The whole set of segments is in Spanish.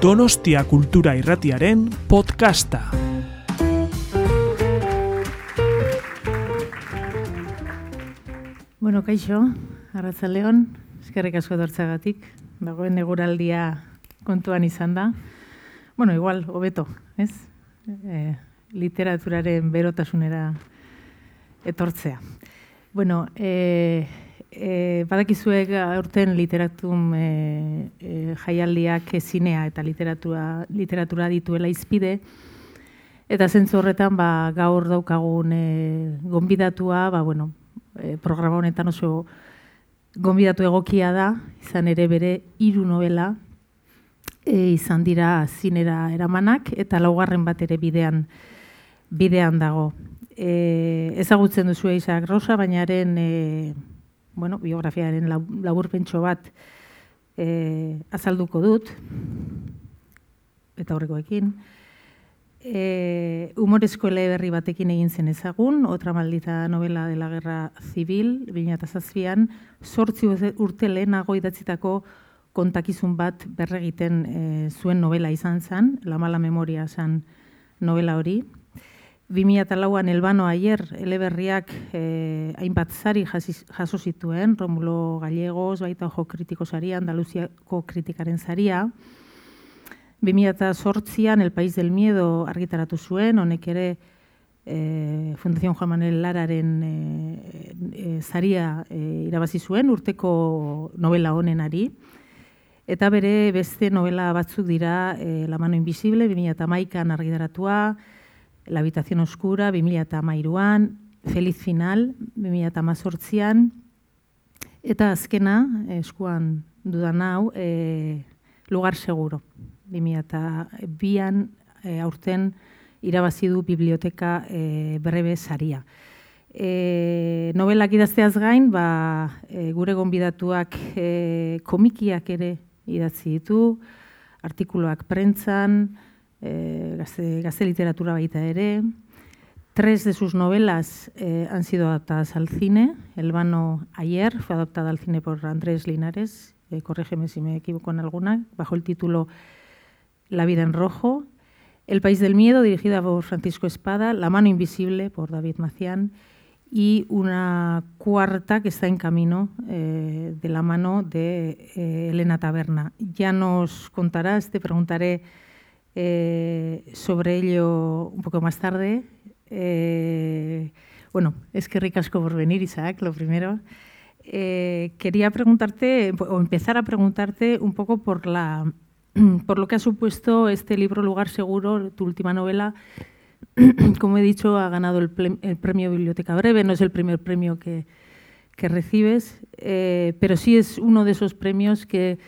Donostia Kultura Irratiaren podcasta. Bueno, kaixo, Arratzaleon, eskerrik asko dortzagatik, dagoen eguraldia kontuan izan da. Bueno, igual, hobeto, ez? E, literaturaren berotasunera etortzea. Bueno, e, e, badakizuek aurten literatun e, e, jaialdiak zinea eta literatura, literatura dituela izpide, eta zentzu horretan ba, gaur daukagun e, gonbidatua, ba, bueno, e, programa honetan oso gonbidatu egokia da, izan ere bere hiru novela e, izan dira zinera eramanak, eta laugarren bat ere bidean, bidean dago. E, ezagutzen duzu Isaac Rosa, bainaren e, bueno, biografiaren laburpentso bat e, azalduko dut, eta horrekoekin. E, humorezko berri batekin egin zen ezagun, otra maldita novela de la guerra eta zazpian, sortzi urte lehenago idatzitako kontakizun bat berregiten e, zuen novela izan zen, La mala memoria zen novela hori, 2008an Elbano Aier eleberriak eh, hainbat zari jaso zituen, Romulo Gallegos, baita ojo kritiko zaria, Andaluziako kritikaren zaria. 2008an El País del Miedo argitaratu zuen, honek ere eh, Fundación Juan Manuel Lararen eh, eh, zaria eh, irabazi zuen, urteko novela honenari. Eta bere beste novela batzuk dira eh, La mano invisible, 2008an argitaratua, La habitación oscura, 2008an, Feliz final, 2008an, eta azkena, eskuan dudan hau, e, lugar seguro, 2002an, e, aurten irabazi du biblioteka e, brebe saria. E, novelak idazteaz gain, ba, e, gure gonbidatuak e, komikiak ere idatzi ditu, artikuluak prentzan, eh, gazte, literatura baita ere. Tres de sus novelas eh, han sido adaptadas al cine. El vano ayer fue adaptada al cine por Andrés Linares, eh, corrígeme si me equivoco en alguna, bajo el título La vida en rojo. El país del miedo, dirigida por Francisco Espada. La mano invisible, por David Macián. Y una cuarta que está en camino eh, de la mano de Elena Taberna. Ya nos contarás, te preguntaré eh, sobre ello un poco más tarde. Eh, bueno, es que ricasco por venir, Isaac, lo primero. Eh, quería preguntarte, o empezar a preguntarte un poco por, la, por lo que ha supuesto este libro Lugar Seguro, tu última novela. Como he dicho, ha ganado el, premio Biblioteca Breve, no es el primer premio que, que recibes, pero sí es uno de esos premios que,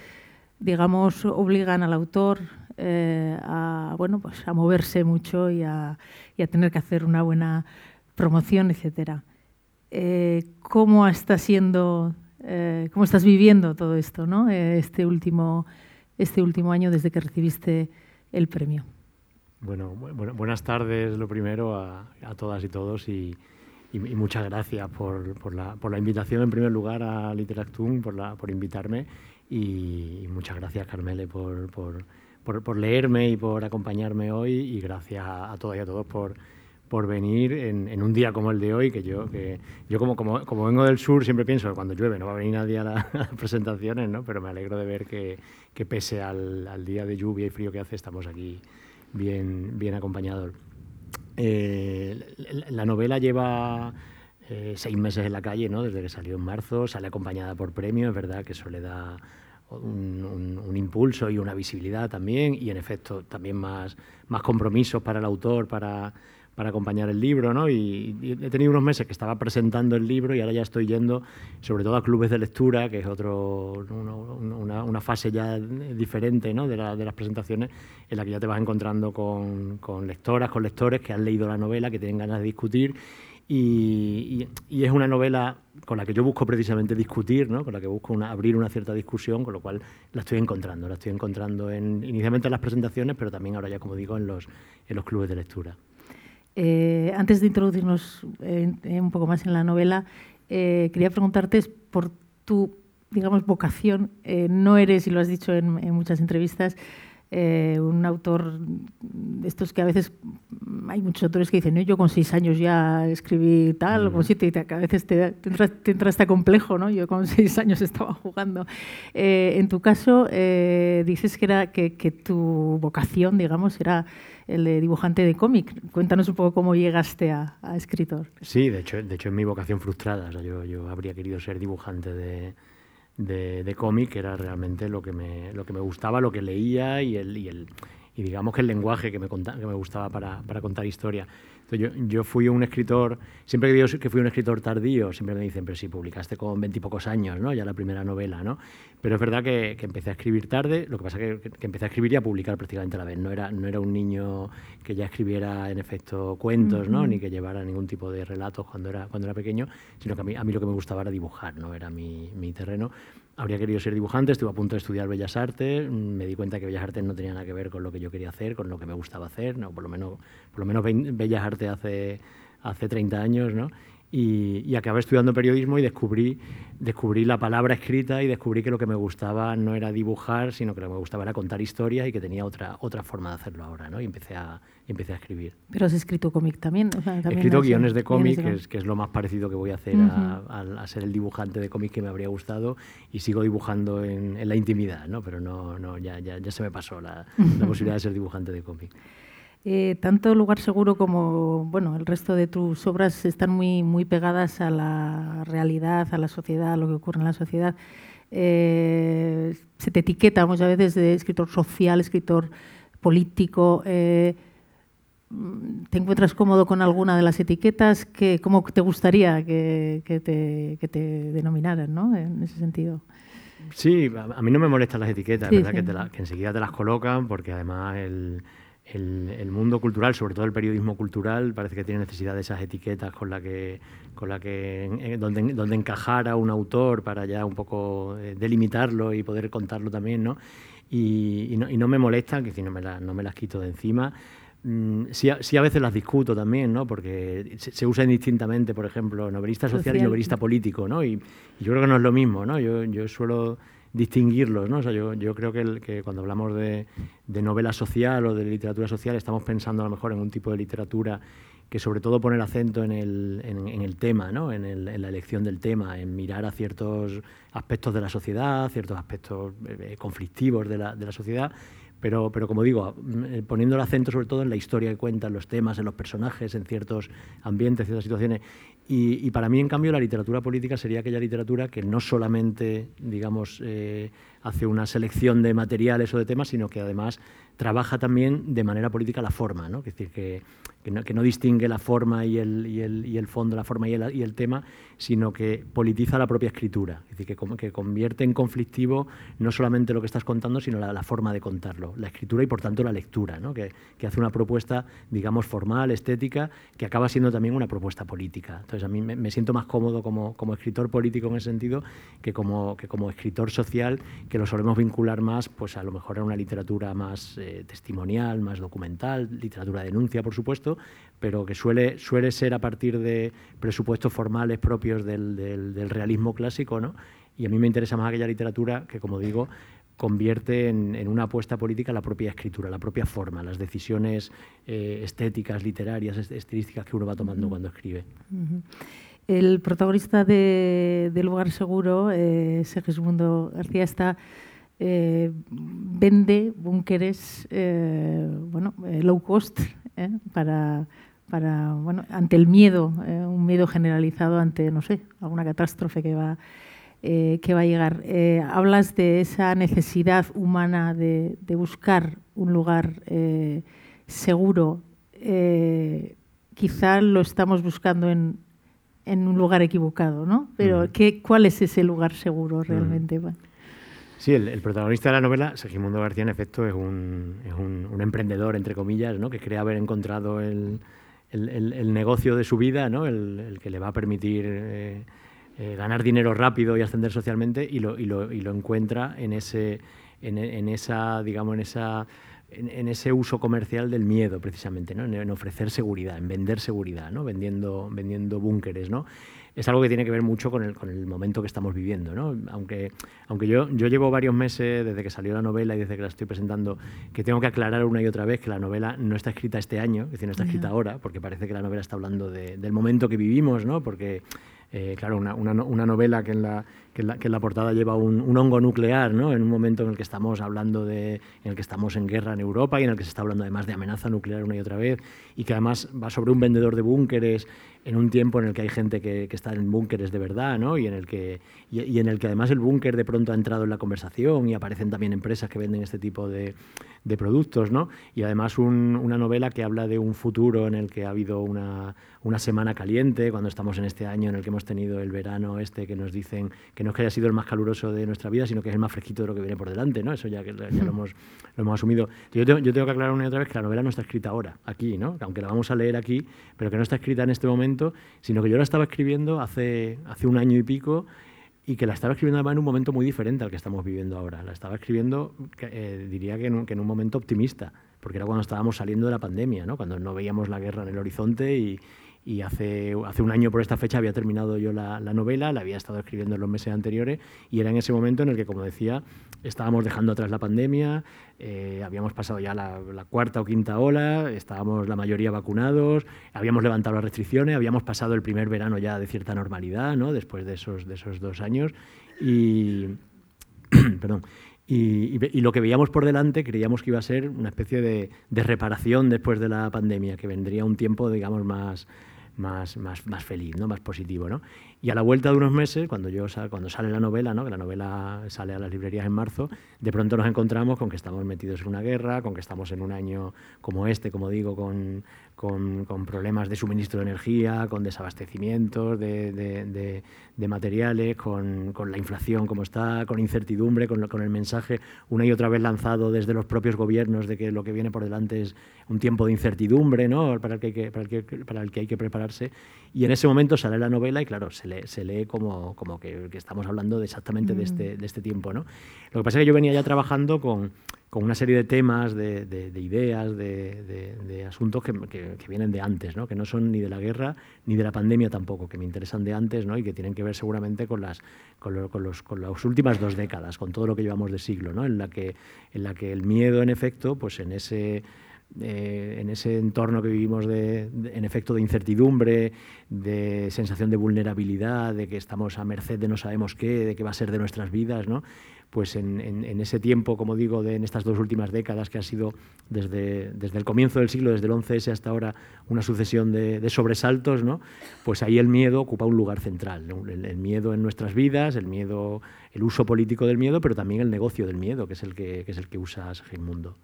digamos, obligan al autor eh, a, bueno, pues a moverse mucho y a, y a, tener que hacer una buena promoción, etcétera. Eh, ¿Cómo está siendo, eh, cómo estás viviendo todo esto, ¿no? Eh, este, último, este último año desde que recibiste el premio? Bueno, bueno buenas tardes, lo primero, a, a todas y todos y, y, y muchas gracias por, por, la, por, la, invitación, en primer lugar, a Literactum, por, la, por invitarme y, muchas gracias, Carmele, por, por por, por, leerme y por acompañarme hoy y gracias a, a todas y a todos por, por venir en, en, un día como el de hoy, que yo, que yo como, como, como, vengo del sur siempre pienso que cuando llueve no va a venir nadie a, la, a las presentaciones, ¿no? pero me alegro de ver que, que pese al, al, día de lluvia y frío que hace, estamos aquí bien, bien acompañados. Eh, la novela lleva eh, seis meses en la calle, ¿no? desde que salió en marzo, sale acompañada por premios, es verdad que eso le da un, impulso y una visibilidad también, y en efecto también más, más compromisos para el autor, para, para acompañar el libro, ¿no? Y, y, he tenido unos meses que estaba presentando el libro y ahora ya estoy yendo sobre todo a clubes de lectura, que es otro, una, fase ya diferente ¿no? de, de, las presentaciones, en la que ya te vas encontrando con, con lectoras, con lectores que han leído la novela, que tienen ganas de discutir y, es una novela con la que yo busco precisamente discutir, ¿no? con la que busco abrir una cierta discusión, con lo cual la estoy encontrando. La estoy encontrando en, inicialmente en las presentaciones, pero también ahora ya, como digo, en los, en los clubes de lectura. Eh, antes de introducirnos eh, un poco más en la novela, eh, quería preguntarte por tu, digamos, vocación. Eh, no eres, y lo has dicho en muchas entrevistas, eh, un autor de estos que a veces hay muchos autores que dicen, yo con seis años ya escribí tal, o con siete, y te, a veces te, entra, este complejo, ¿no? Yo con seis años estaba jugando. Eh, en tu caso, eh, dices que, era, que, tu vocación, digamos, era el de dibujante de cómic. Cuéntanos un poco cómo llegaste a, escritor. Sí, de hecho, de hecho es mi vocación frustrada. yo, yo habría querido ser dibujante de, de, cómic, era realmente lo que, me, lo que me gustaba, lo que leía y, el, y, el, y digamos el lenguaje que me, que me gustaba para, para contar historia. Yo, yo, fui un escritor, siempre que digo que fui un escritor tardío, siempre me dicen, pero si publicaste con veintipocos años, ¿no? ya la primera novela, ¿no? Pero es verdad que, que empecé a escribir tarde, lo que pasa es que, que, empecé a escribir y a publicar prácticamente a la vez. No era, no era un niño que ya escribiera en efecto cuentos, ¿no? ni que llevara ningún tipo de relatos cuando era, cuando era pequeño, sino que a mí, a mí lo que me gustaba era dibujar, ¿no? era mi, mi terreno habría querido ser dibujante, estuve a punto de estudiar Bellas Artes, mm, me di cuenta que Bellas Artes no tenía nada que ver con lo que yo quería hacer, con lo que me gustaba hacer, no, por lo menos, por lo menos Bellas Artes hace, hace 30 años, ¿no? Y, acabé estudiando periodismo y descubrí, descubrí la palabra escrita y descubrí que lo que me gustaba no era dibujar, sino que lo que me gustaba era contar historias y que tenía otra, otra forma de hacerlo ahora, ¿no? Y empecé a, empecé a escribir. Pero has escrito cómic también, He escrito guiones de cómic, que es, que es, lo más parecido que voy a hacer a, ser el dibujante de cómic que me habría gustado y sigo dibujando en, en la intimidad, ¿no? Pero no, no ya, ya, ya se me pasó la, la posibilidad de ser dibujante de cómic. Eh, tanto Lugar Seguro como bueno, el resto de tus obras están muy, muy pegadas a la realidad, a la sociedad, a lo que ocurre en la sociedad. Eh, se te etiqueta muchas veces de escritor social, escritor político. Eh, ¿Te encuentras cómodo con alguna de las etiquetas? Que, ¿Cómo te gustaría que, te, que te, denominaran ¿no? en ese sentido? Sí, a mí no me molestan las etiquetas, verdad que, que enseguida te las colocan porque además el el, mundo cultural, sobre todo el periodismo cultural, parece que tiene necesidad de esas etiquetas con la que, con la que donde, donde encajar a un autor para ya un poco eh, delimitarlo y poder contarlo también, ¿no? Y, no, y no, me molestan, que si no me, no me las quito de encima. Mm, sí, sí, a veces las discuto también, ¿no? porque se, se usa indistintamente, por ejemplo, novelista social, y novelista político, ¿no? Y, y, yo creo que no es lo mismo. ¿no? Yo, yo suelo distinguirlos. ¿no? O sea, yo, creo que, que cuando hablamos de, novela social o de literatura social estamos pensando a lo mejor en un tipo de literatura que sobre todo pone el acento en el, en, el tema, ¿no? en, el, en, la elección del tema, en mirar a ciertos aspectos de la sociedad, ciertos aspectos eh, conflictivos de la, de la sociedad pero, pero como digo, eh, poniendo el acento sobre todo en la historia que cuentan, los temas, en los personajes, en ciertos ambientes, ciertas situaciones. Y, para mí, en cambio, la literatura política sería aquella literatura que no solamente, digamos, eh, hace una selección de materiales o de temas, sino que además trabaja también de manera política la forma, ¿no? Es decir, que, que, no, distingue la forma y el, y el, y el fondo, la forma y el, y el, tema, sino que politiza la propia escritura, es decir, que, que convierte en conflictivo no solamente lo que estás contando, sino la, la forma de contarlo, la escritura y por tanto la lectura, ¿no? que, hace una propuesta, digamos, formal, estética, que acaba siendo también una propuesta política. Entonces, a mí me, siento más cómodo como, como, escritor político en ese sentido que como, que como escritor social, que lo solemos vincular más, pues a lo mejor a una literatura más eh, testimonial, más documental, literatura de denuncia, por supuesto, pero que suele, suele ser a partir de presupuestos formales propios del, del, realismo clásico, ¿no? Y a mí me interesa más aquella literatura que, como digo, convierte en, en, una apuesta política la propia escritura, la propia forma, las decisiones eh, estéticas, literarias, estilísticas que uno va tomando cuando escribe. El protagonista de, de Lugar Seguro, eh, Segismundo García, está eh, vende búnkeres eh, bueno, eh, low cost ¿eh? para, para, bueno, ante el miedo, un miedo generalizado ante, no sé, alguna catástrofe que va, eh, que va a llegar. hablas de esa necesidad humana de, de buscar un lugar seguro. quizá lo estamos buscando en, en, un lugar equivocado, ¿no? Pero ¿qué, ¿cuál es ese lugar seguro realmente? Sí, el, protagonista de la novela, Segimundo García, en efecto, es un, es un, emprendedor, entre comillas, ¿no? que cree haber encontrado el, el, negocio de su vida, ¿no? el, que le va a permitir eh, eh, ganar dinero rápido y ascender socialmente, y lo, y lo, y lo encuentra en, ese, en, en, esa, digamos, en esa en, ese uso comercial del miedo, precisamente, ¿no? en, ofrecer seguridad, en vender seguridad, ¿no? vendiendo, vendiendo búnkeres. ¿no? Es algo que tiene que ver mucho con el, con el momento que estamos viviendo. ¿no? Aunque, aunque yo, yo llevo varios meses, desde que salió la novela y desde que la estoy presentando, que tengo que aclarar una y otra vez que la novela no está escrita este año, es decir, no está escrita ahora, porque parece que la novela está hablando del momento que vivimos, ¿no? porque eh, claro, una, una, novela que en la, que la, que la portada lleva un, hongo nuclear, ¿no? en un momento en el que estamos hablando de, en el que estamos en guerra en Europa y en el que se está hablando además de amenaza nuclear una y otra vez, y que además va sobre un vendedor de búnkeres en un tiempo en el que hay gente que, que está en búnkeres de verdad, ¿no? y, en el que, y, en el que además el búnker de pronto ha entrado en la conversación y aparecen también empresas que venden este tipo de, de productos, ¿no? y además una novela que habla de un futuro en el que ha habido una, una semana caliente, cuando estamos en este año en el que hemos tenido el verano este que nos dicen que no es que haya sido el más caluroso de nuestra vida, sino que es el más fresquito de lo que viene por delante, ¿no? Eso ya, ya lo, hemos, lo hemos asumido. Yo tengo, yo tengo que aclarar una y otra vez que la novela no está escrita ahora, aquí, ¿no? Aunque la vamos a leer aquí, pero que no está escrita en este momento, sino que yo la estaba escribiendo hace, hace un año y pico y que la estaba escribiendo además en un momento muy diferente al que estamos viviendo ahora. La estaba escribiendo, eh, diría que en, un, que en, un, momento optimista, porque era cuando estábamos saliendo de la pandemia, ¿no? cuando no veíamos la guerra en el horizonte y, y hace, hace un año por esta fecha había terminado yo la, novela, la había estado escribiendo en los meses anteriores y era en ese momento en el que, como decía, estábamos dejando atrás la pandemia, eh, habíamos pasado ya la, cuarta o quinta ola, estábamos la mayoría vacunados, habíamos levantado las restricciones, habíamos pasado el primer verano ya de cierta normalidad, ¿no? después de esos, de esos dos años y... perdón, y, lo que veíamos por delante creíamos que iba a ser una especie de, de, reparación después de la pandemia, que vendría un tiempo, digamos, más, más, más, más feliz, ¿no? más positivo. ¿no? Y a la vuelta de unos meses, cuando, yo, cuando sale la novela, ¿no? que la novela sale a las librerías en marzo, de pronto nos encontramos con que estamos metidos en una guerra, con que estamos en un año como este, como digo, con, con, problemas de suministro de energía, con desabastecimientos de, de, materiales, con, con, la inflación como está, con incertidumbre, con, con el mensaje una y otra vez lanzado desde los propios gobiernos de que lo que viene por delante es un tiempo de incertidumbre ¿no? para, el que, para, el que, para el que hay que prepararse. Y en ese momento sale la novela y claro, se se lee como, como que, estamos hablando de exactamente de, este, mm. de este tiempo. ¿no? Lo que pasa es que yo venía ya trabajando con, con una serie de temas, de, de, ideas, de, asuntos que, que, vienen de antes, ¿no? que no son ni de la guerra ni de la pandemia tampoco, que me interesan de antes ¿no? y que tienen que ver seguramente con las, con, con, los, con las últimas dos décadas, con todo lo que llevamos de siglo, ¿no? en, la que, en la que el miedo, en efecto, pues en ese eh, en ese entorno que vivimos de, en efecto de incertidumbre, de sensación de vulnerabilidad, de que estamos a merced de no sabemos qué, de qué va a ser de nuestras vidas, ¿no? pues en, ese tiempo, como digo, de, en estas dos últimas décadas que ha sido desde, desde el comienzo del siglo, desde el 11S hasta ahora, una sucesión de, sobresaltos, ¿no? pues ahí el miedo ocupa un lugar central. El, miedo en nuestras vidas, el miedo, el uso político del miedo, pero también el negocio del miedo, que es el que, que es el que usa Segismundo.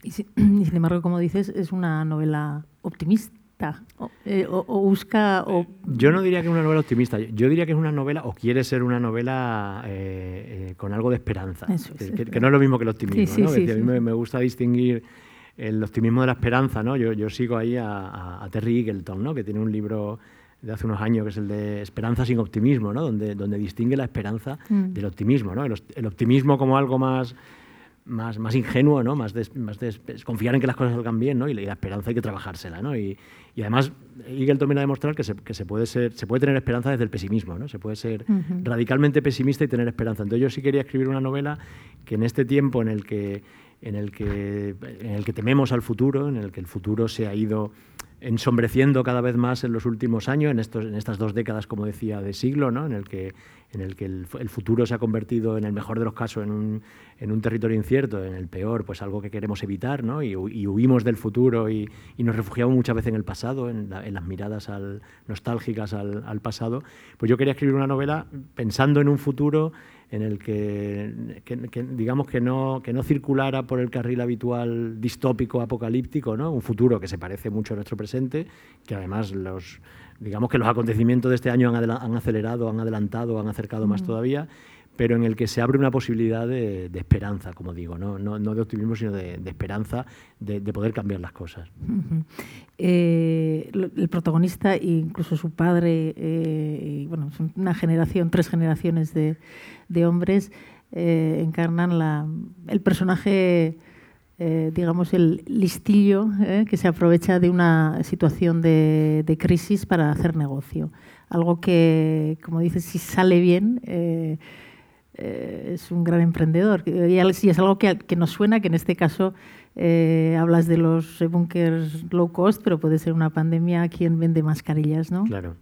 Y, sin embargo, como dices, es una novela optimista. O, eh, busca. O... Yo no diría que es una novela optimista. Yo diría que es una novela, o quiere ser una novela eh, eh, con algo de esperanza. que, no es lo mismo que el optimismo. ¿no? a mí me, gusta distinguir el optimismo de la esperanza. ¿no? Yo, yo sigo ahí a, Terry Eagleton, ¿no? que tiene un libro de hace unos años, que es el de Esperanza sin optimismo, ¿no? donde, donde distingue la esperanza mm. del optimismo. ¿no? el, optimismo como algo más más, más ingenuo, ¿no? más, más confiar en que las cosas salgan bien ¿no? y, la esperanza hay que trabajársela. ¿no? Y, y además, Eagleton viene a demostrar que, se, que se, puede ser, se puede tener esperanza desde el pesimismo, ¿no? se puede ser radicalmente pesimista y tener esperanza. Entonces yo sí quería escribir una novela que en este tiempo en el que, en el que, en el que tememos al futuro, en el que el futuro se ha ido ensombreciendo cada vez más en los últimos años, en, estos, en estas dos décadas, como decía, de siglo, ¿no? en el que, en el, que el, futuro se ha convertido, en el mejor de los casos, en un, en un territorio incierto, en el peor, pues algo que queremos evitar, ¿no? y, huimos del futuro y, nos refugiamos muchas veces en el pasado, en, en las miradas al, nostálgicas al pasado. Pues yo quería escribir una novela pensando en un futuro en el que, digamos que no, que no circulara por el carril habitual distópico, apocalíptico, ¿no? un futuro que se parece mucho a nuestro presente, que además los, digamos que los acontecimientos de este año han, han acelerado, han adelantado, han acercado más mm. todavía, pero en el que se abre una posibilidad de, esperanza, como digo, no, no, no de optimismo, sino de, esperanza de, poder cambiar las cosas. Eh, el protagonista e incluso su padre, eh, bueno, una generación, tres generaciones de, hombres, eh, encarnan la, el personaje eh, digamos, el listillo eh, que se aprovecha de una situación de, crisis para hacer negocio. Algo que, como dices, si sale bien, eh, es un gran emprendedor. Y es algo que, que, nos suena, que en este caso hablas de los bunkers low cost, pero puede ser una pandemia quien vende mascarillas, ¿no? Claro.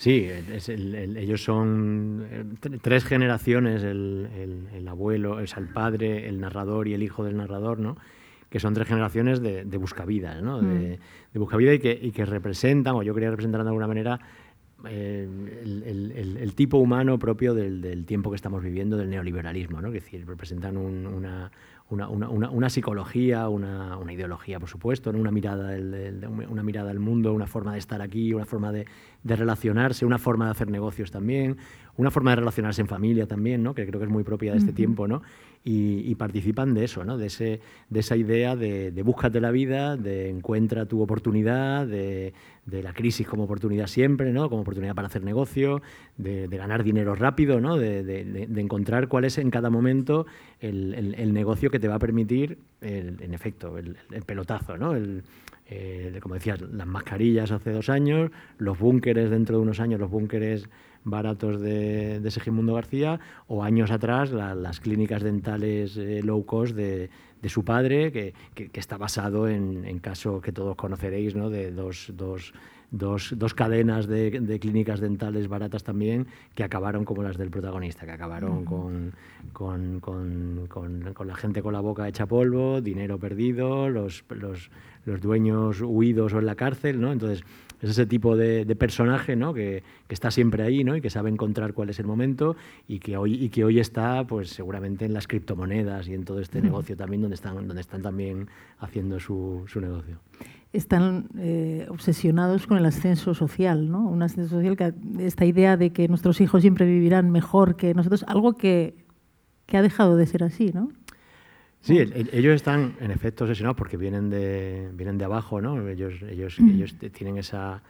Sí, ellos son eh, tres generaciones, el, abuelo, el, el padre, el narrador y el hijo del narrador, ¿no? que son tres generaciones de, de buscavidas, ¿no? de, mm. de buscavidas y que, y que representan, o yo quería representar de alguna manera, eh, el, tipo humano propio del, tiempo que estamos viviendo, del neoliberalismo, ¿no? es decir, representan una, una, una, una, psicología, una, ideología, por supuesto, una, mirada una mirada al mundo, una forma de estar aquí, una forma de, de, relacionarse, una forma de hacer negocios también, una forma de relacionarse en familia también, ¿no? que creo que es muy propia de este tiempo, ¿no? Y, participan de eso, ¿no? de, ese, de esa idea de, de búscate la vida, de encuentra tu oportunidad, de, la crisis como oportunidad siempre, ¿no? como oportunidad para hacer negocio, de, ganar dinero rápido, ¿no? de, encontrar cuál es en cada momento el, el, negocio que te va a permitir, en efecto, el, pelotazo, ¿no? como decías, las mascarillas hace dos años, los búnkeres dentro de unos años, los búnkeres baratos de, de Segimundo García, o años atrás las clínicas dentales eh, low cost de, de, su padre, que, que, está basado en, en, caso que todos conoceréis, ¿no? de dos, dos, dos, dos cadenas de, de, clínicas dentales baratas también, que acabaron como las del protagonista, que acabaron con, con, con, con, la gente con la boca hecha polvo, dinero perdido, los, los, los dueños huidos o en la cárcel, ¿no? Entonces, es ese tipo de, personaje ¿no? que, está siempre ahí ¿no? y que sabe encontrar cuál es el momento y que hoy, y que hoy está pues, seguramente en las criptomonedas y en todo este negocio también donde están, donde están también haciendo su, su negocio. Están eh, obsesionados con el ascenso social, ¿no? un ascenso social, que, esta idea de que nuestros hijos siempre vivirán mejor que nosotros, algo que, que ha dejado de ser así, ¿no? Sí, ellos están en efecto obsesionados porque vienen de, vienen de abajo, ¿no? Ellos, ellos, ellos tienen esa,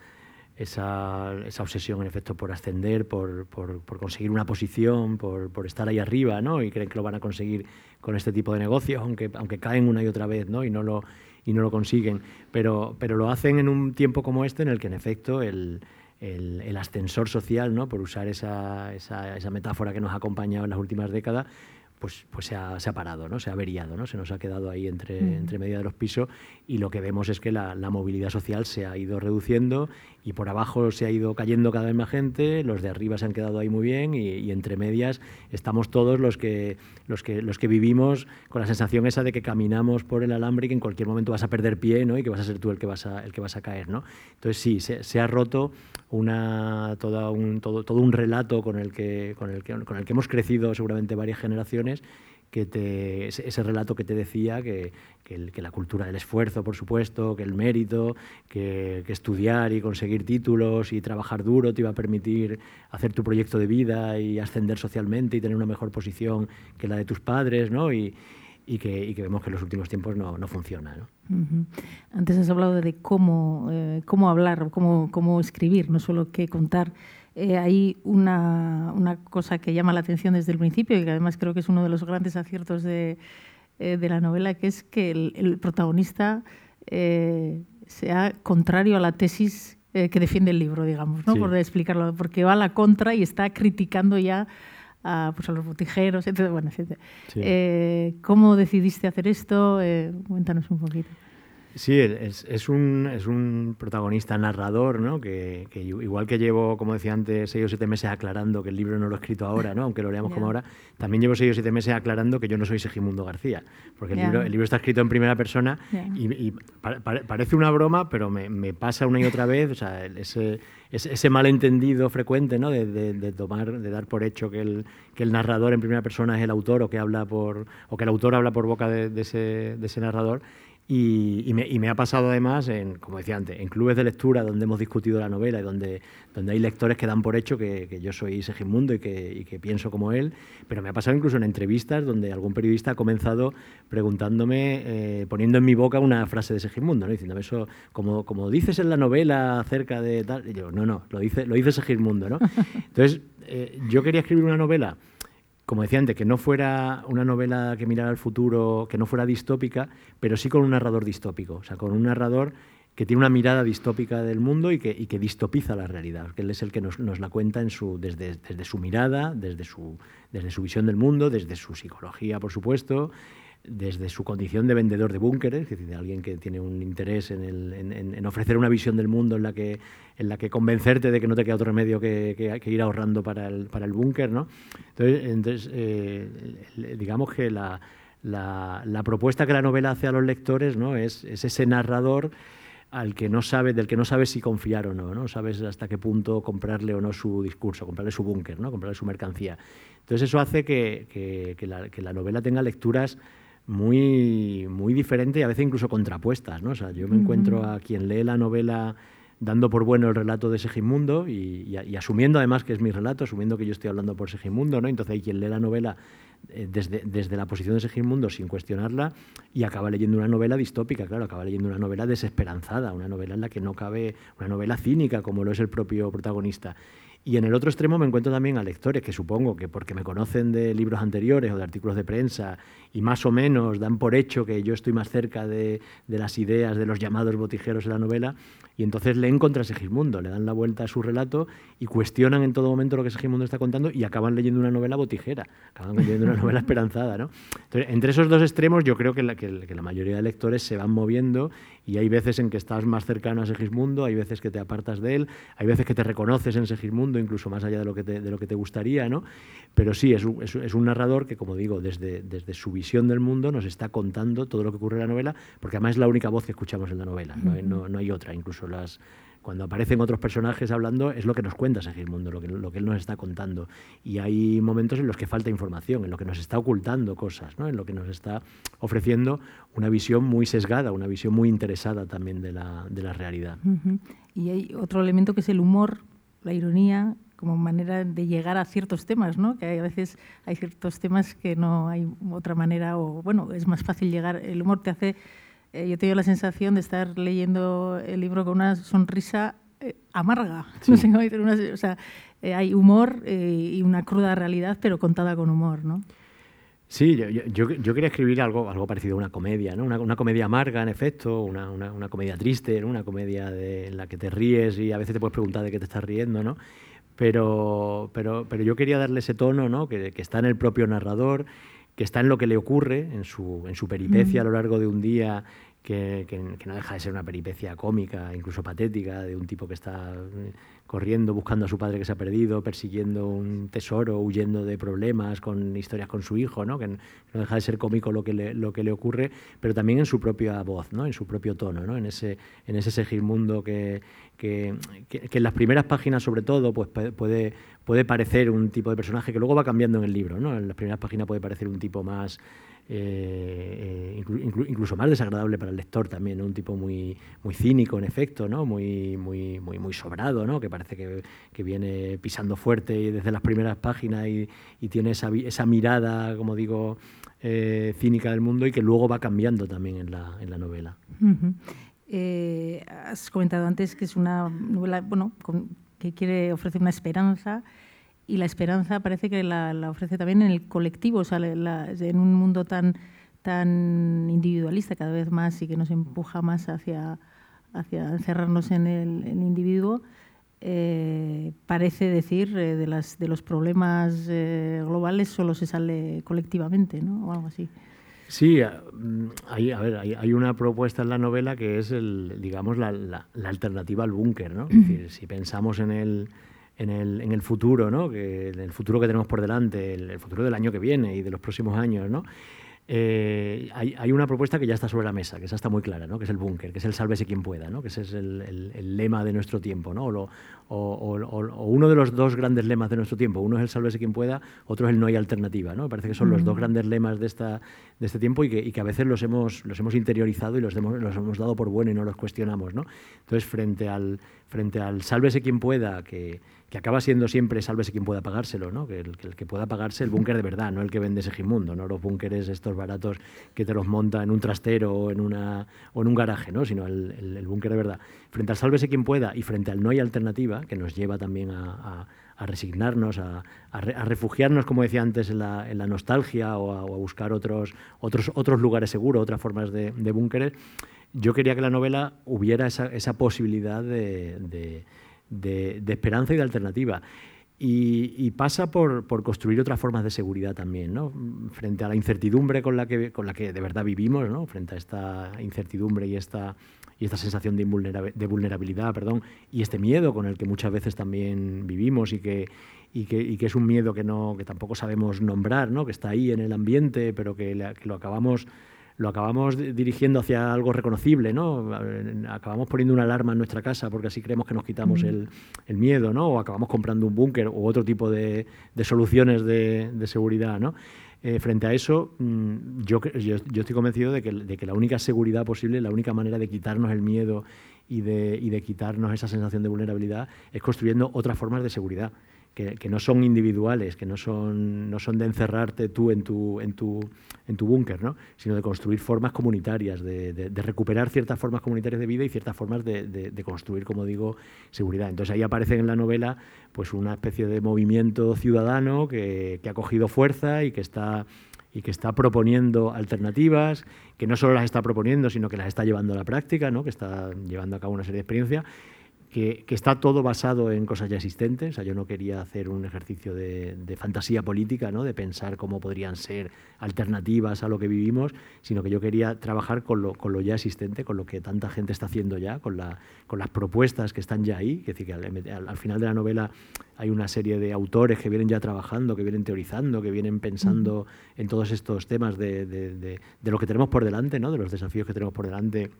esa, esa, obsesión en efecto por ascender, por, por, por conseguir una posición, por, por, estar ahí arriba, ¿no? Y creen que lo van a conseguir con este tipo de negocios, aunque, aunque caen una y otra vez, ¿no? Y no lo, y no lo consiguen. Pero, pero lo hacen en un tiempo como este en el que en efecto el, el, el ascensor social, ¿no? por usar esa, esa, esa, metáfora que nos ha acompañado en las últimas décadas, pues, pues se, ha, se, ha, parado, ¿no? se ha averiado, ¿no? se nos ha quedado ahí entre, mm. entre de los pisos y lo que vemos es que la, la, movilidad social se ha ido reduciendo y por abajo se ha ido cayendo cada vez más gente, los de arriba se han quedado ahí muy bien y, y, entre medias estamos todos los que, los, que, los que vivimos con la sensación esa de que caminamos por el alambre y que en cualquier momento vas a perder pie ¿no? y que vas a ser tú el que vas a, el que vas a caer. ¿no? Entonces sí, se, se ha roto una, toda un, todo, todo un relato con el, que, con, el que, con el que hemos crecido seguramente varias generaciones que ese, relato que te decía, que, la cultura del esfuerzo, por supuesto, que el mérito, que, estudiar y conseguir títulos y trabajar duro te iba a permitir hacer tu proyecto de vida y ascender socialmente y tener una mejor posición que la de tus padres, ¿no? Y, que, vemos que en los últimos tiempos no, no funciona. ¿no? Antes has hablado de cómo, eh, cómo hablar, cómo, cómo escribir, no solo qué contar. Eh, hay una, una, cosa que llama la atención desde el principio y que además creo que es uno de los grandes aciertos de, eh, de la novela, que es que el, el protagonista sea contrario a la tesis que defiende el libro, digamos, ¿no? por explicarlo, porque va a la contra y está criticando ya a, pues a los botijeros, etc. Bueno, eh, ¿Cómo decidiste hacer esto? Eh, cuéntanos un poquito. Sí, es, es, un, es un protagonista narrador, ¿no? Que, que, igual que llevo, como decía antes, seis o siete meses aclarando que el libro no lo he escrito ahora, ¿no? aunque lo leamos como ahora, también llevo seis o siete meses aclarando que yo no soy Segimundo García, porque el, libro, el libro está escrito en primera persona y, parece una broma, pero me, me, pasa una y otra vez, o sea, ese, ese, malentendido frecuente ¿no? de, de, tomar, de dar por hecho que el, que el narrador en primera persona es el autor o que, habla por, o que el autor habla por boca de, ese, de ese narrador y, me, ha pasado además, en, como decía antes, en clubes de lectura donde hemos discutido la novela y donde, donde hay lectores que dan por hecho que, yo soy Segismundo y que, y que, pienso como él, pero me ha pasado incluso en entrevistas donde algún periodista ha comenzado preguntándome, eh, poniendo en mi boca una frase de Segismundo, ¿no? diciéndome eso, como, como dices en la novela acerca de tal, y yo, no, no, lo dice, lo dice Segismundo. ¿no? Entonces, eh, yo quería escribir una novela como decía antes, que no fuera una novela que mirara al futuro, que no fuera distópica, pero sí con un narrador distópico, o sea, con un narrador que tiene una mirada distópica del mundo y que, distopiza la realidad, que él es el que nos, la cuenta desde, su mirada, desde su visión del mundo, desde su psicología, por supuesto, desde su condición de vendedor de búnkeres, es decir, de alguien que tiene un interés en, ofrecer una visión del mundo en la que, en la que convencerte de que no te queda otro remedio que, ir ahorrando para el, para el búnker. ¿no? Entonces, eh, digamos que la, la, propuesta que la novela hace a los lectores ¿no? es, es ese narrador al que no sabe, del que no sabes si confiar o no, no sabes hasta qué punto comprarle o no su discurso, comprarle su búnker, ¿no? comprarle su mercancía. Entonces eso hace que, que, la, que la novela tenga lecturas muy, muy diferentes y a veces incluso contrapuestas. ¿no? O sea, yo me uh -huh. encuentro a quien lee la novela dando por bueno el relato de Segimundo y, y, y, asumiendo además que es mi relato, asumiendo que yo estoy hablando por Segimundo, ¿no? entonces hay quien lee la novela eh, desde, desde, la posición de Segimundo sin cuestionarla y acaba leyendo una novela distópica, claro, acaba leyendo una novela desesperanzada, una novela en la que no cabe, una novela cínica como lo es el propio protagonista. Y en el otro extremo me encuentro también a lectores que supongo que porque me conocen de libros anteriores o de artículos de prensa y más o menos dan por hecho que yo estoy más cerca de, de las ideas de los llamados botijeros en la novela y entonces leen contra Segismundo, le dan la vuelta a su relato y cuestionan en todo momento lo que Segismundo está contando y acaban leyendo una novela botijera, acaban leyendo una novela esperanzada. ¿no? Entonces, entre esos dos extremos yo creo que la, que, que la mayoría de lectores se van moviendo y hay veces en que estás más cercano a Segismundo, hay veces que te apartas de él, hay veces que te reconoces en Segismundo, incluso más allá de lo que te, de lo que te gustaría, ¿no? Pero sí, es es, es un narrador que, como digo, desde, desde, su visión del mundo nos está contando todo lo que ocurre en la novela, porque además es la única voz que escuchamos en la novela, no, no, no hay otra, incluso las, cuando aparecen otros personajes hablando, es lo que nos cuenta Segismundo, lo que, lo que él nos está contando. Y hay momentos en los que falta información, en lo que nos está ocultando cosas, ¿no? en lo que nos está ofreciendo una visión muy sesgada, una visión muy interesada también de la, de la realidad. Uh -huh. Y hay otro elemento que es el humor, la ironía, como manera de llegar a ciertos temas, ¿no? Que a veces hay ciertos temas que no hay otra manera, o bueno, es más fácil llegar. El humor te hace eh, yo tengo la sensación de estar leyendo el libro con una sonrisa eh, amarga. Sí. No sé cómo decir, una, o sea, eh, hay humor eh, y una cruda realidad, pero contada con humor, ¿no? Sí, yo, yo, yo, quería escribir algo, algo parecido a una comedia, ¿no? una, una comedia amarga, en efecto, una, una, una comedia triste, ¿no? una comedia de, en la que te ríes y a veces te puedes preguntar de qué te estás riendo, ¿no? Pero, pero, pero yo quería darle ese tono ¿no? que, que está en el propio narrador, que está en lo que le ocurre, en su, en su peripecia mm. a lo largo de un día, que, que, que, no deja de ser una peripecia cómica, incluso patética, de un tipo que está corriendo, buscando a su padre que se ha perdido, persiguiendo un tesoro, huyendo de problemas, con historias con su hijo, ¿no? que no deja de ser cómico lo que le, lo que le ocurre, pero también en su propia voz, ¿no? en su propio tono, ¿no? en, ese, en ese Segismundo que, que, en las primeras páginas sobre todo pues puede, puede parecer un tipo de personaje que luego va cambiando en el libro. ¿no? En las primeras páginas puede parecer un tipo más eh, inclu incluso más desagradable para el lector también, ¿no? un tipo muy, muy cínico en efecto, ¿no? muy, muy, muy, sobrado, ¿no? que parece que, que viene pisando fuerte desde las primeras páginas y, y tiene esa, esa, mirada, como digo, eh, cínica del mundo y que luego va cambiando también en la, en la novela. Uh. Eh, has comentado antes que es una novela bueno, con, que quiere ofrecer una esperanza y la esperanza parece que la, la ofrece también en el colectivo, o sea, la, en un mundo tan, tan individualista cada vez más y que nos empuja más hacia, hacia encerrarnos en el, individuo, eh, parece decir eh, de, las, de los problemas eh, globales solo se sale colectivamente, ¿no? O algo así. Sí, hay, a ver, hay, hay, una propuesta en la novela que es, el, digamos, la, la, la alternativa al búnker, ¿no? Es decir, si pensamos en el en el, en el futuro, ¿no? que, en el futuro que tenemos por delante, el, el, futuro del año que viene y de los próximos años, ¿no? Eh, hay, hay, una propuesta que ya está sobre la mesa, que esa está muy clara, ¿no? que es el búnker, que es el sálvese quien pueda, ¿no? que ese es el, el, el lema de nuestro tiempo, ¿no? o, lo, o, o, uno de los dos grandes lemas de nuestro tiempo. Uno es el sálvese quien pueda, otro es el no hay alternativa. ¿no? Me parece que son los dos grandes lemas de, esta, de este tiempo y que, y que, a veces los hemos, los hemos interiorizado y los hemos, los hemos dado por bueno y no los cuestionamos. ¿no? Entonces, frente al, frente al sálvese quien pueda, que que acaba siendo siempre sálvese quien pueda pagárselo, ¿no? que, el, que el que pueda pagarse el búnker de verdad, no el que vende Segimundo, no los búnkeres estos baratos que te los monta en un trastero o en, una, o en un garaje, ¿no? sino el, el, el búnker de verdad. Frente al sálvese quien pueda y frente al no hay alternativa, que nos lleva también a, a, resignarnos, a, refugiarnos, como decía antes, en la, nostalgia o a, buscar otros, otros, otros lugares seguros, otras formas de, búnkeres, yo quería que la novela hubiera esa, posibilidad de, esperanza y de alternativa. Y, pasa por, construir otras formas de seguridad también, frente a la incertidumbre con la que, con la que de verdad vivimos, frente a esta incertidumbre y esta, y esta sensación de, vulnerabilidad perdón, y este miedo con el que muchas veces también vivimos y que, y que, es un miedo que, no, que tampoco sabemos nombrar, ¿no? que está ahí en el ambiente, pero que, lo acabamos lo acabamos dirigiendo hacia algo reconocible, ¿no? Acabamos poniendo una alarma en nuestra casa porque así creemos que nos quitamos el, miedo, ¿no? O acabamos comprando un búnker u otro tipo de, soluciones de, de, seguridad, ¿no? Eh, frente a eso, mm, yo, yo, estoy convencido de que, de que, la única seguridad posible, la única manera de quitarnos el miedo y de, y de quitarnos esa sensación de vulnerabilidad es construyendo otras formas de seguridad que, no son individuales, que no son, no son de encerrarte tú en tu, en tu, en tu búnker, ¿no? sino de construir formas comunitarias, de, recuperar ciertas formas comunitarias de vida y ciertas formas de, construir, como digo, seguridad. Entonces ahí aparece en la novela pues una especie de movimiento ciudadano que, ha cogido fuerza y que está y que está proponiendo alternativas, que no solo las está proponiendo, sino que las está llevando a la práctica, ¿no? que está llevando a cabo una serie de experiencias que, está todo basado en cosas ya existentes. O sea, yo no quería hacer un ejercicio de, fantasía política, ¿no? de pensar cómo podrían ser alternativas a lo que vivimos, sino que yo quería trabajar con lo, con lo ya existente, con lo que tanta gente está haciendo ya, con, la, con las propuestas que están ya ahí. Es decir, que al, final de la novela hay una serie de autores que vienen ya trabajando, que vienen teorizando, que vienen pensando en todos estos temas de, de, de, lo que tenemos por delante, ¿no? de los desafíos que tenemos por delante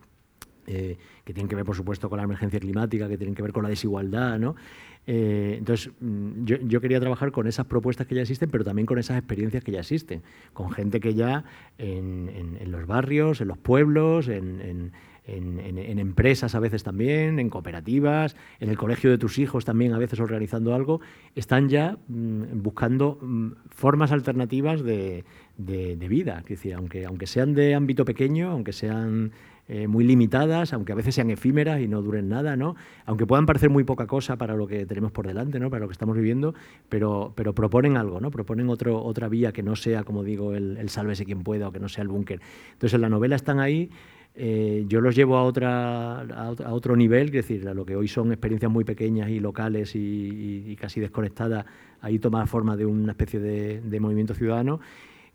eh, que tienen que ver, por supuesto, con la emergencia climática, que tienen que ver con la desigualdad, ¿no? Eh, entonces, mm, yo, quería trabajar con esas propuestas que ya existen, pero también con esas experiencias que ya existen, con gente que ya en, los barrios, en los pueblos, en, empresas a veces también, en cooperativas, en el colegio de tus hijos también a veces organizando algo, están ya mm, buscando mm, formas alternativas de, vida. Es decir, aunque, aunque sean de ámbito pequeño, aunque sean eh, muy limitadas, aunque a veces sean efímeras y no duren nada, ¿no? Aunque puedan parecer muy poca cosa para lo que tenemos por delante, ¿no? Para lo que estamos viviendo, pero, pero proponen algo, ¿no? Proponen otro, otra vía que no sea, como digo, el, el sálvese quien pueda o que no sea el búnker. Entonces, en la novela están ahí. Eh, yo los llevo a, otra, a, otro nivel, es decir, a lo que hoy son experiencias muy pequeñas y locales y, casi desconectadas, ahí toma forma de una especie de, de movimiento ciudadano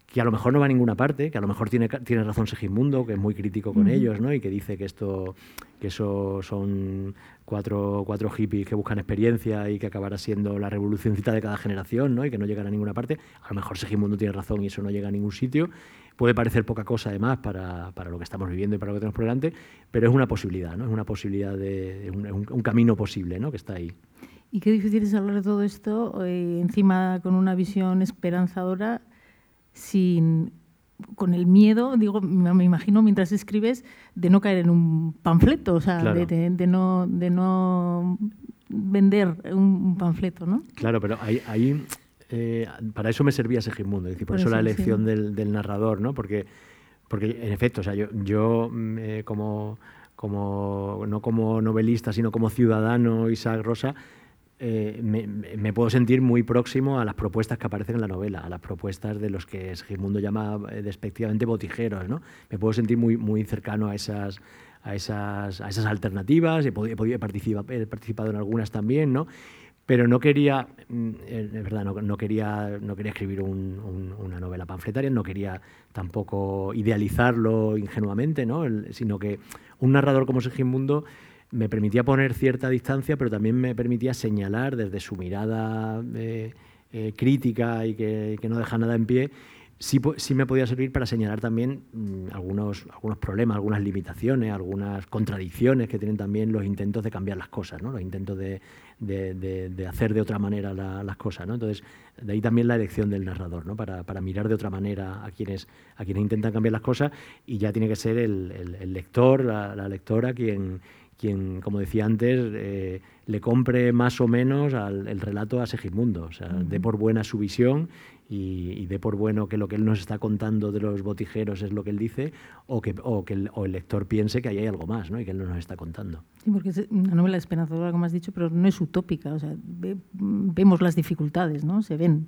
que a lo mejor no va a ninguna parte, que a lo mejor tiene, tiene razón Segismundo, que es muy crítico con ellos, ¿no? y que dice que esto que eso son cuatro, cuatro hippies que buscan experiencia y que acabará siendo la revolucioncita de cada generación ¿no? y que no llegan a ninguna parte. A lo mejor Segismundo tiene razón y eso no llega a ningún sitio. Puede parecer poca cosa además para, para lo que estamos viviendo y para lo que tenemos por delante, pero es una posibilidad, ¿no? es una posibilidad de, un, camino posible ¿no? que está ahí. Y qué difícil es hablar de todo esto, eh, encima con una visión esperanzadora sin con el miedo, digo, me imagino mientras escribes, de no caer en un panfleto, o sea, de, no, de no vender un panfleto, ¿no? Claro, pero ahí, eh, para eso me servía Segismundo, es decir, por, eso, la elección del, narrador, ¿no? Porque, porque en efecto, o sea, yo, yo mm, como, como, no como novelista, sino como ciudadano, Isaac Rosa, eh, me, puedo sentir muy próximo a las propuestas que aparecen en la novela, a las propuestas de los que Segismundo llama eh, despectivamente botijeros. ¿no? Me puedo sentir muy, muy cercano a esas, a esas, a esas alternativas, he, podido, he, participado en algunas también, ¿no? pero no quería, mm, es verdad, no, quería, no quería escribir una novela panfletaria, no quería tampoco idealizarlo ingenuamente, ¿no? sino que un narrador como Segismundo me permitía poner cierta distancia, pero también me permitía señalar desde su mirada eh, eh, crítica y que, no deja nada en pie, sí, sí, me podía servir para señalar también mm, algunos, algunos problemas, algunas limitaciones, algunas contradicciones que tienen también los intentos de cambiar las cosas, ¿no? los intentos de, hacer de otra manera las cosas. ¿no? Entonces, de ahí también la elección del narrador, ¿no? para, mirar de otra manera a quienes, a quienes intentan cambiar las cosas y ya tiene que ser el, lector, la, la lectora, quien quien como decía antes, eh, le compre más o menos al, el relato a Segismundo, o sea, dé por buena su visión y, y dé por bueno que lo que él nos está contando de los botijeros es lo que él dice, o que, o que el, o el lector piense que ahí hay algo más, ¿no? Y que él no nos está contando. Sí, porque es una novela esperanzadora, como has dicho, pero no es utópica, o sea, ve, vemos las dificultades, ¿no? Se ven.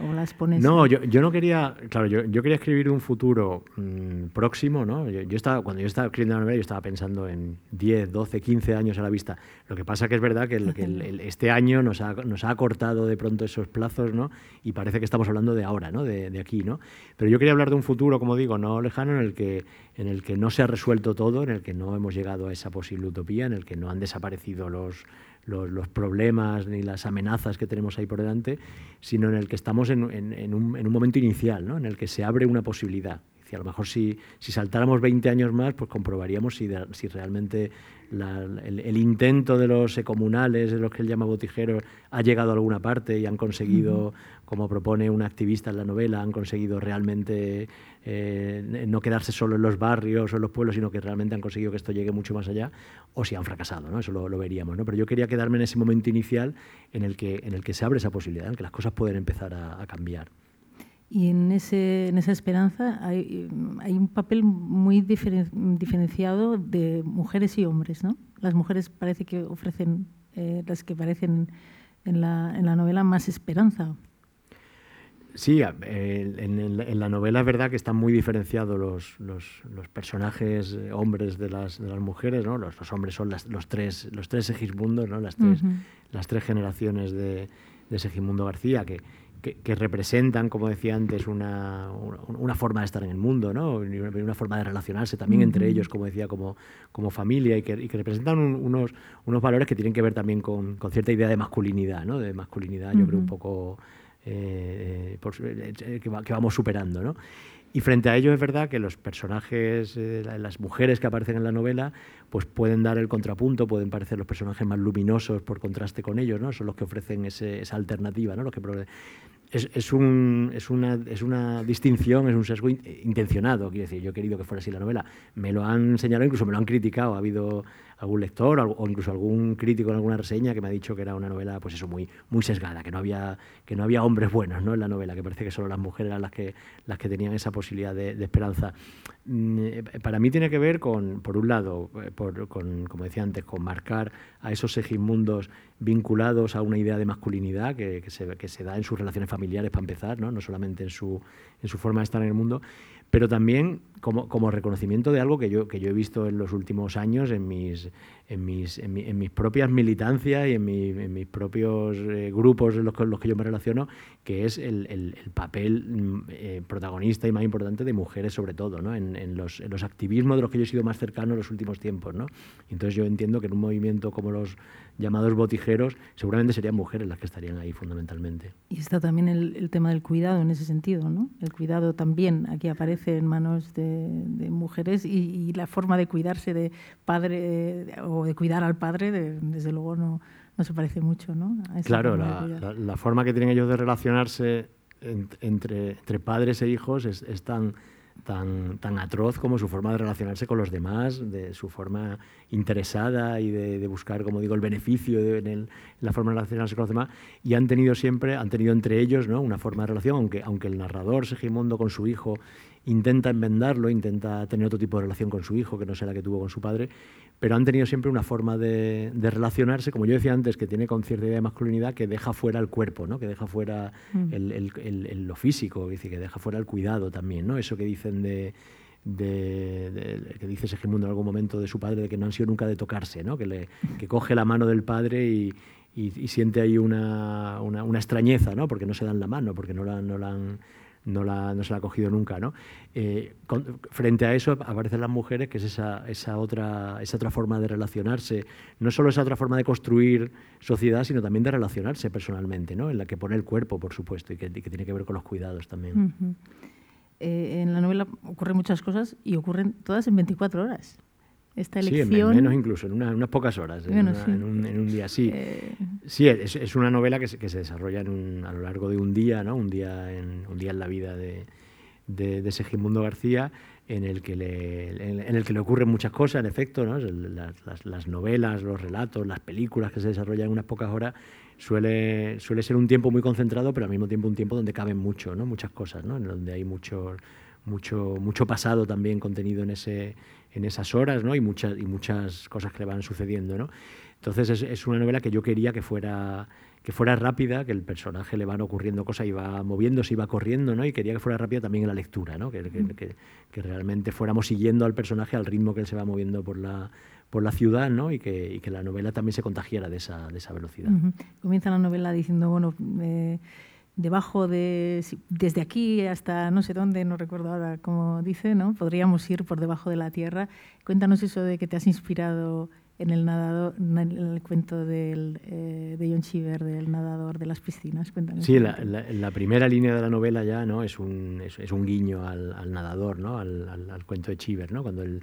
O las pones No, yo, yo no quería, claro, yo, yo quería escribir un futuro mmm, próximo, ¿no? Yo, yo, estaba, cuando yo estaba escribiendo la novela, yo estaba pensando en 10, 12, 15 años a la vista. Lo que pasa que es verdad que, el, que el, el, este año nos ha, nos ha acortado de pronto esos plazos, ¿no? Y parece que estamos hablando de ahora, ¿no? De, de, aquí, ¿no? Pero yo quería hablar de un futuro, como digo, no lejano, en el, que, en el que no se ha resuelto todo, en el que no hemos llegado a esa posible utopía, en el que no han desaparecido los los, los, problemas ni las amenazas que tenemos ahí por delante, sino en el que estamos en, en, en, un, en un, momento inicial, ¿no? en el que se abre una posibilidad. Y a lo mejor si, si saltáramos 20 años más, pues comprobaríamos si, si realmente la, el, el, intento de los ecomunales, de los que él llama botijeros, ha llegado a alguna parte y han conseguido, uh -huh. como propone una activista en la novela, han conseguido realmente eh, no quedarse solo en los barrios o en los pueblos, sino que realmente han conseguido que esto llegue mucho más allá, o si han fracasado, ¿no? eso lo, veríamos. ¿no? Pero yo quería quedarme en ese momento inicial en el que, el se abre esa posibilidad, en que las cosas pueden empezar a, cambiar. Y en, esa esperanza hay, un papel muy diferen, diferenciado de mujeres y hombres. Las mujeres parece que ofrecen, eh, las que parecen en la novela, más esperanza. Sí, en, la novela es verdad que están muy diferenciados los, los, los personajes eh, hombres de las, de las mujeres, ¿no? Los, los hombres son las, los tres, los tres Segismundos, ¿no? Las tres, uh -huh. las tres generaciones de, de Segismundo García, que, que, que, representan, como decía antes, una, una, forma de estar en el mundo, ¿no? una forma de relacionarse también uh -huh. entre ellos, como decía, como, como familia, y que, y que representan un, unos, unos valores que tienen que ver también con, con cierta idea de masculinidad, ¿no? de masculinidad, uh -huh. yo creo, un poco eh, por, eh, que, vamos superando. ¿no? Y frente a ello es verdad que los personajes, eh, las mujeres que aparecen en la novela, pues pueden dar el contrapunto, pueden parecer los personajes más luminosos por contraste con ellos, ¿no? Son los que ofrecen esa alternativa, ¿no? Los que es, es, un, es, una, es una distinción, es un sesgo intencionado, quiero decir, yo he querido que fuera así la novela. Me lo han señalado, incluso me lo han criticado, ha habido algún lector o incluso algún crítico en alguna reseña que me ha dicho que era una novela pues eso muy muy sesgada que no había que no había hombres buenos no en la novela que parece que solo las mujeres eran las que las que tenían esa posibilidad de, esperanza. Mm, para mí tiene que ver con por un lado eh, por, con como decía antes con marcar a esos segismundos vinculados a una idea de masculinidad que, que, se, da en sus relaciones familiares para empezar no no solamente en su en su forma de estar en el mundo pero también como, como, reconocimiento de algo que yo, que yo he visto en los últimos años en mis, en mis, en mi, en mis propias militancias y en, mi, en mis propios eh, grupos en los, con los que yo me relaciono, que es el, el, el papel mm, eh, protagonista y más importante de mujeres sobre todo, ¿no? en, los, en los activismos de los que yo he sido más cercano en los últimos tiempos. ¿no? Entonces yo entiendo que en un movimiento como los llamados botijeros, seguramente serían mujeres las que estarían ahí fundamentalmente. Y está también el, el tema del cuidado en ese sentido, ¿no? El cuidado también aquí aparece en manos de, de mujeres y, y, la forma de cuidarse de padre de, o de cuidar al padre, de, desde luego no, no se parece mucho, ¿no? claro, la, la, la, forma que tienen ellos de relacionarse en, entre, entre padres e hijos es, es tan tan, tan atroz como su forma de relacionarse con los demás, de su forma interesada y de, de buscar, como digo, el beneficio de, en, el, en, la forma de relacionarse con los demás. Y han tenido siempre, han tenido entre ellos ¿no? una forma de relación, aunque, aunque el narrador Segimundo con su hijo intenta enmendarlo, intenta tener otro tipo de relación con su hijo, que no sea la que tuvo con su padre, pero han tenido siempre una forma de, de, relacionarse, como yo decía antes, que tiene con cierta idea de masculinidad que deja fuera el cuerpo, ¿no? que deja fuera mm. el, el, el, lo físico, que deja fuera el cuidado también, ¿no? eso que dicen de, de, de, que dice Segimundo en algún momento de su padre, de que no han sido nunca de tocarse, ¿no? que, le, que coge la mano del padre y, y, siente ahí una, una, extrañeza, ¿no? porque no se dan la mano, porque no la, no la no, la, no se la ha cogido nunca. ¿no? Eh, frente a eso aparecen las mujeres, que es esa, esa, otra, esa otra forma de relacionarse, no solo esa otra forma de construir sociedad, sino también de relacionarse personalmente, ¿no? en la que pone el cuerpo, por supuesto, y que, tiene que ver con los cuidados también. Eh, en la novela ocurren muchas cosas y ocurren todas en 24 horas esta elección. Sí, en menos incluso, en, una, en unas pocas horas, bueno, en, una, sí. en, un, en, un, día. Sí, eh... sí es, es, una novela que se, que se desarrolla un, a lo largo de un día, ¿no? un, día en, un día en la vida de, de, de Segimundo García. en el que le, en, el que le ocurren muchas cosas, en efecto, ¿no? las, las, novelas, los relatos, las películas que se desarrollan en unas pocas horas, suele, suele ser un tiempo muy concentrado, pero al mismo tiempo un tiempo donde caben mucho, ¿no? muchas cosas, ¿no? en donde hay mucho, mucho, mucho pasado también contenido en, ese, en esas horas ¿no? y, muchas, y muchas cosas que le van sucediendo. ¿no? Entonces es, es una novela que yo quería que fuera que fuera rápida, que el personaje le van ocurriendo cosas y va moviéndose y va corriendo, ¿no? Y quería que fuera rápida también en la lectura, ¿no? Que, que, que, realmente fuéramos siguiendo al personaje al ritmo que él se va moviendo por la, por la ciudad, ¿no? Y que, y que la novela también se contagiara de esa, de esa velocidad. Comienza la novela diciendo, bueno, eh, debajo de, desde aquí hasta no sé dónde, no recuerdo ahora cómo dice, ¿no? Podríamos ir por debajo de la tierra. Cuéntanos eso de que te has inspirado en el nadador, en el cuento del, eh, de John Cheever, del nadador de las piscinas. Cuéntanos. Sí, la, la, primera línea de la novela ya no es un, es, un guiño al, al, nadador, ¿no? Al, al, cuento de Cheever, ¿no? Cuando, el,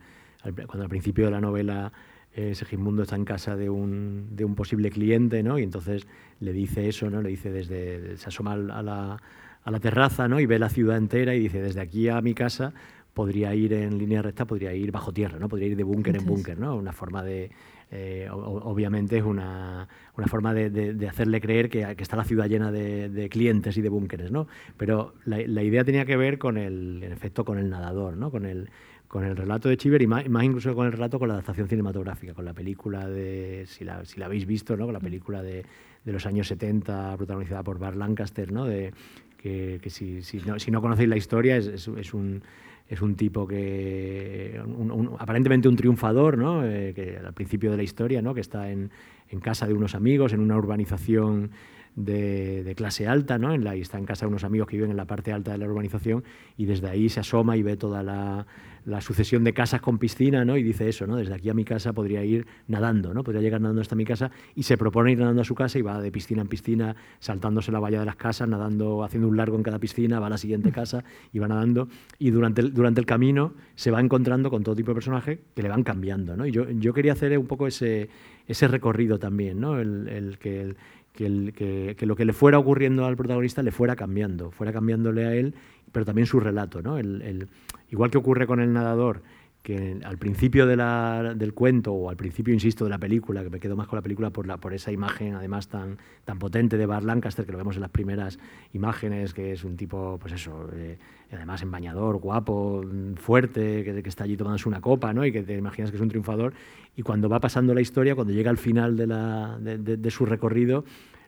cuando al principio de la novela eh, Segismundo está en casa de un, de un posible cliente, ¿no? Y entonces le dice eso, ¿no? Le dice desde, se asoma a la, a la terraza, ¿no? Y ve la ciudad entera y dice, desde aquí a mi casa podría ir en línea recta, podría ir bajo tierra, ¿no? Podría ir de búnker en búnker, ¿no? Una forma de... Eh, obviamente es una, una forma de, de, hacerle creer que, que, está la ciudad llena de, de clientes y de búnkeres, ¿no? Pero la, la, idea tenía que ver con el, en efecto, con el nadador, ¿no? Con el, con el relato de Chiver y más, más, incluso con el relato con la adaptación cinematográfica, con la película de, si la, si la habéis visto, ¿no? Con la película de, de los años 70 protagonizada por Bart Lancaster, ¿no? De, que, que si, si, no, si no conocéis la historia es, es, es un es un tipo que, aparentemente un triunfador, ¿no? Eh, que al principio de la historia, ¿no? que está en, en, casa de unos amigos, en una urbanización de, clase alta, ¿no? en la, y está en casa de unos amigos que viven en la parte alta de la urbanización y desde ahí se asoma y ve toda la, sucesión de casas con piscina, ¿no? Y dice eso, ¿no? Desde aquí a mi casa podría ir nadando, ¿no? Podría llegar nadando hasta mi casa y se propone ir nadando a su casa y va de piscina en piscina, saltándose la valla de las casas, nadando, haciendo un largo en cada piscina, va a la siguiente casa y va nadando y durante el, durante el camino se va encontrando con todo tipo de personajes que le van cambiando, ¿no? Y yo, yo quería hacer un poco ese, ese recorrido también, ¿no? El, el que el, que, el, que, lo que le fuera ocurriendo al protagonista le fuera cambiando, fuera cambiándole a él, pero también su relato, ¿no? El, igual que ocurre con el nadador, que al principio del cuento, o al principio, insisto, de la película, que me quedo más con la película por, la, por esa imagen además tan, tan potente de Bart Lancaster, que lo vemos en las primeras imágenes, que es un tipo, pues eso, eh, además en bañador, guapo, fuerte, que, está allí tomándose una copa, ¿no? Y que te imaginas que es un triunfador. Y cuando va pasando la historia, cuando llega al final de, la, de su recorrido,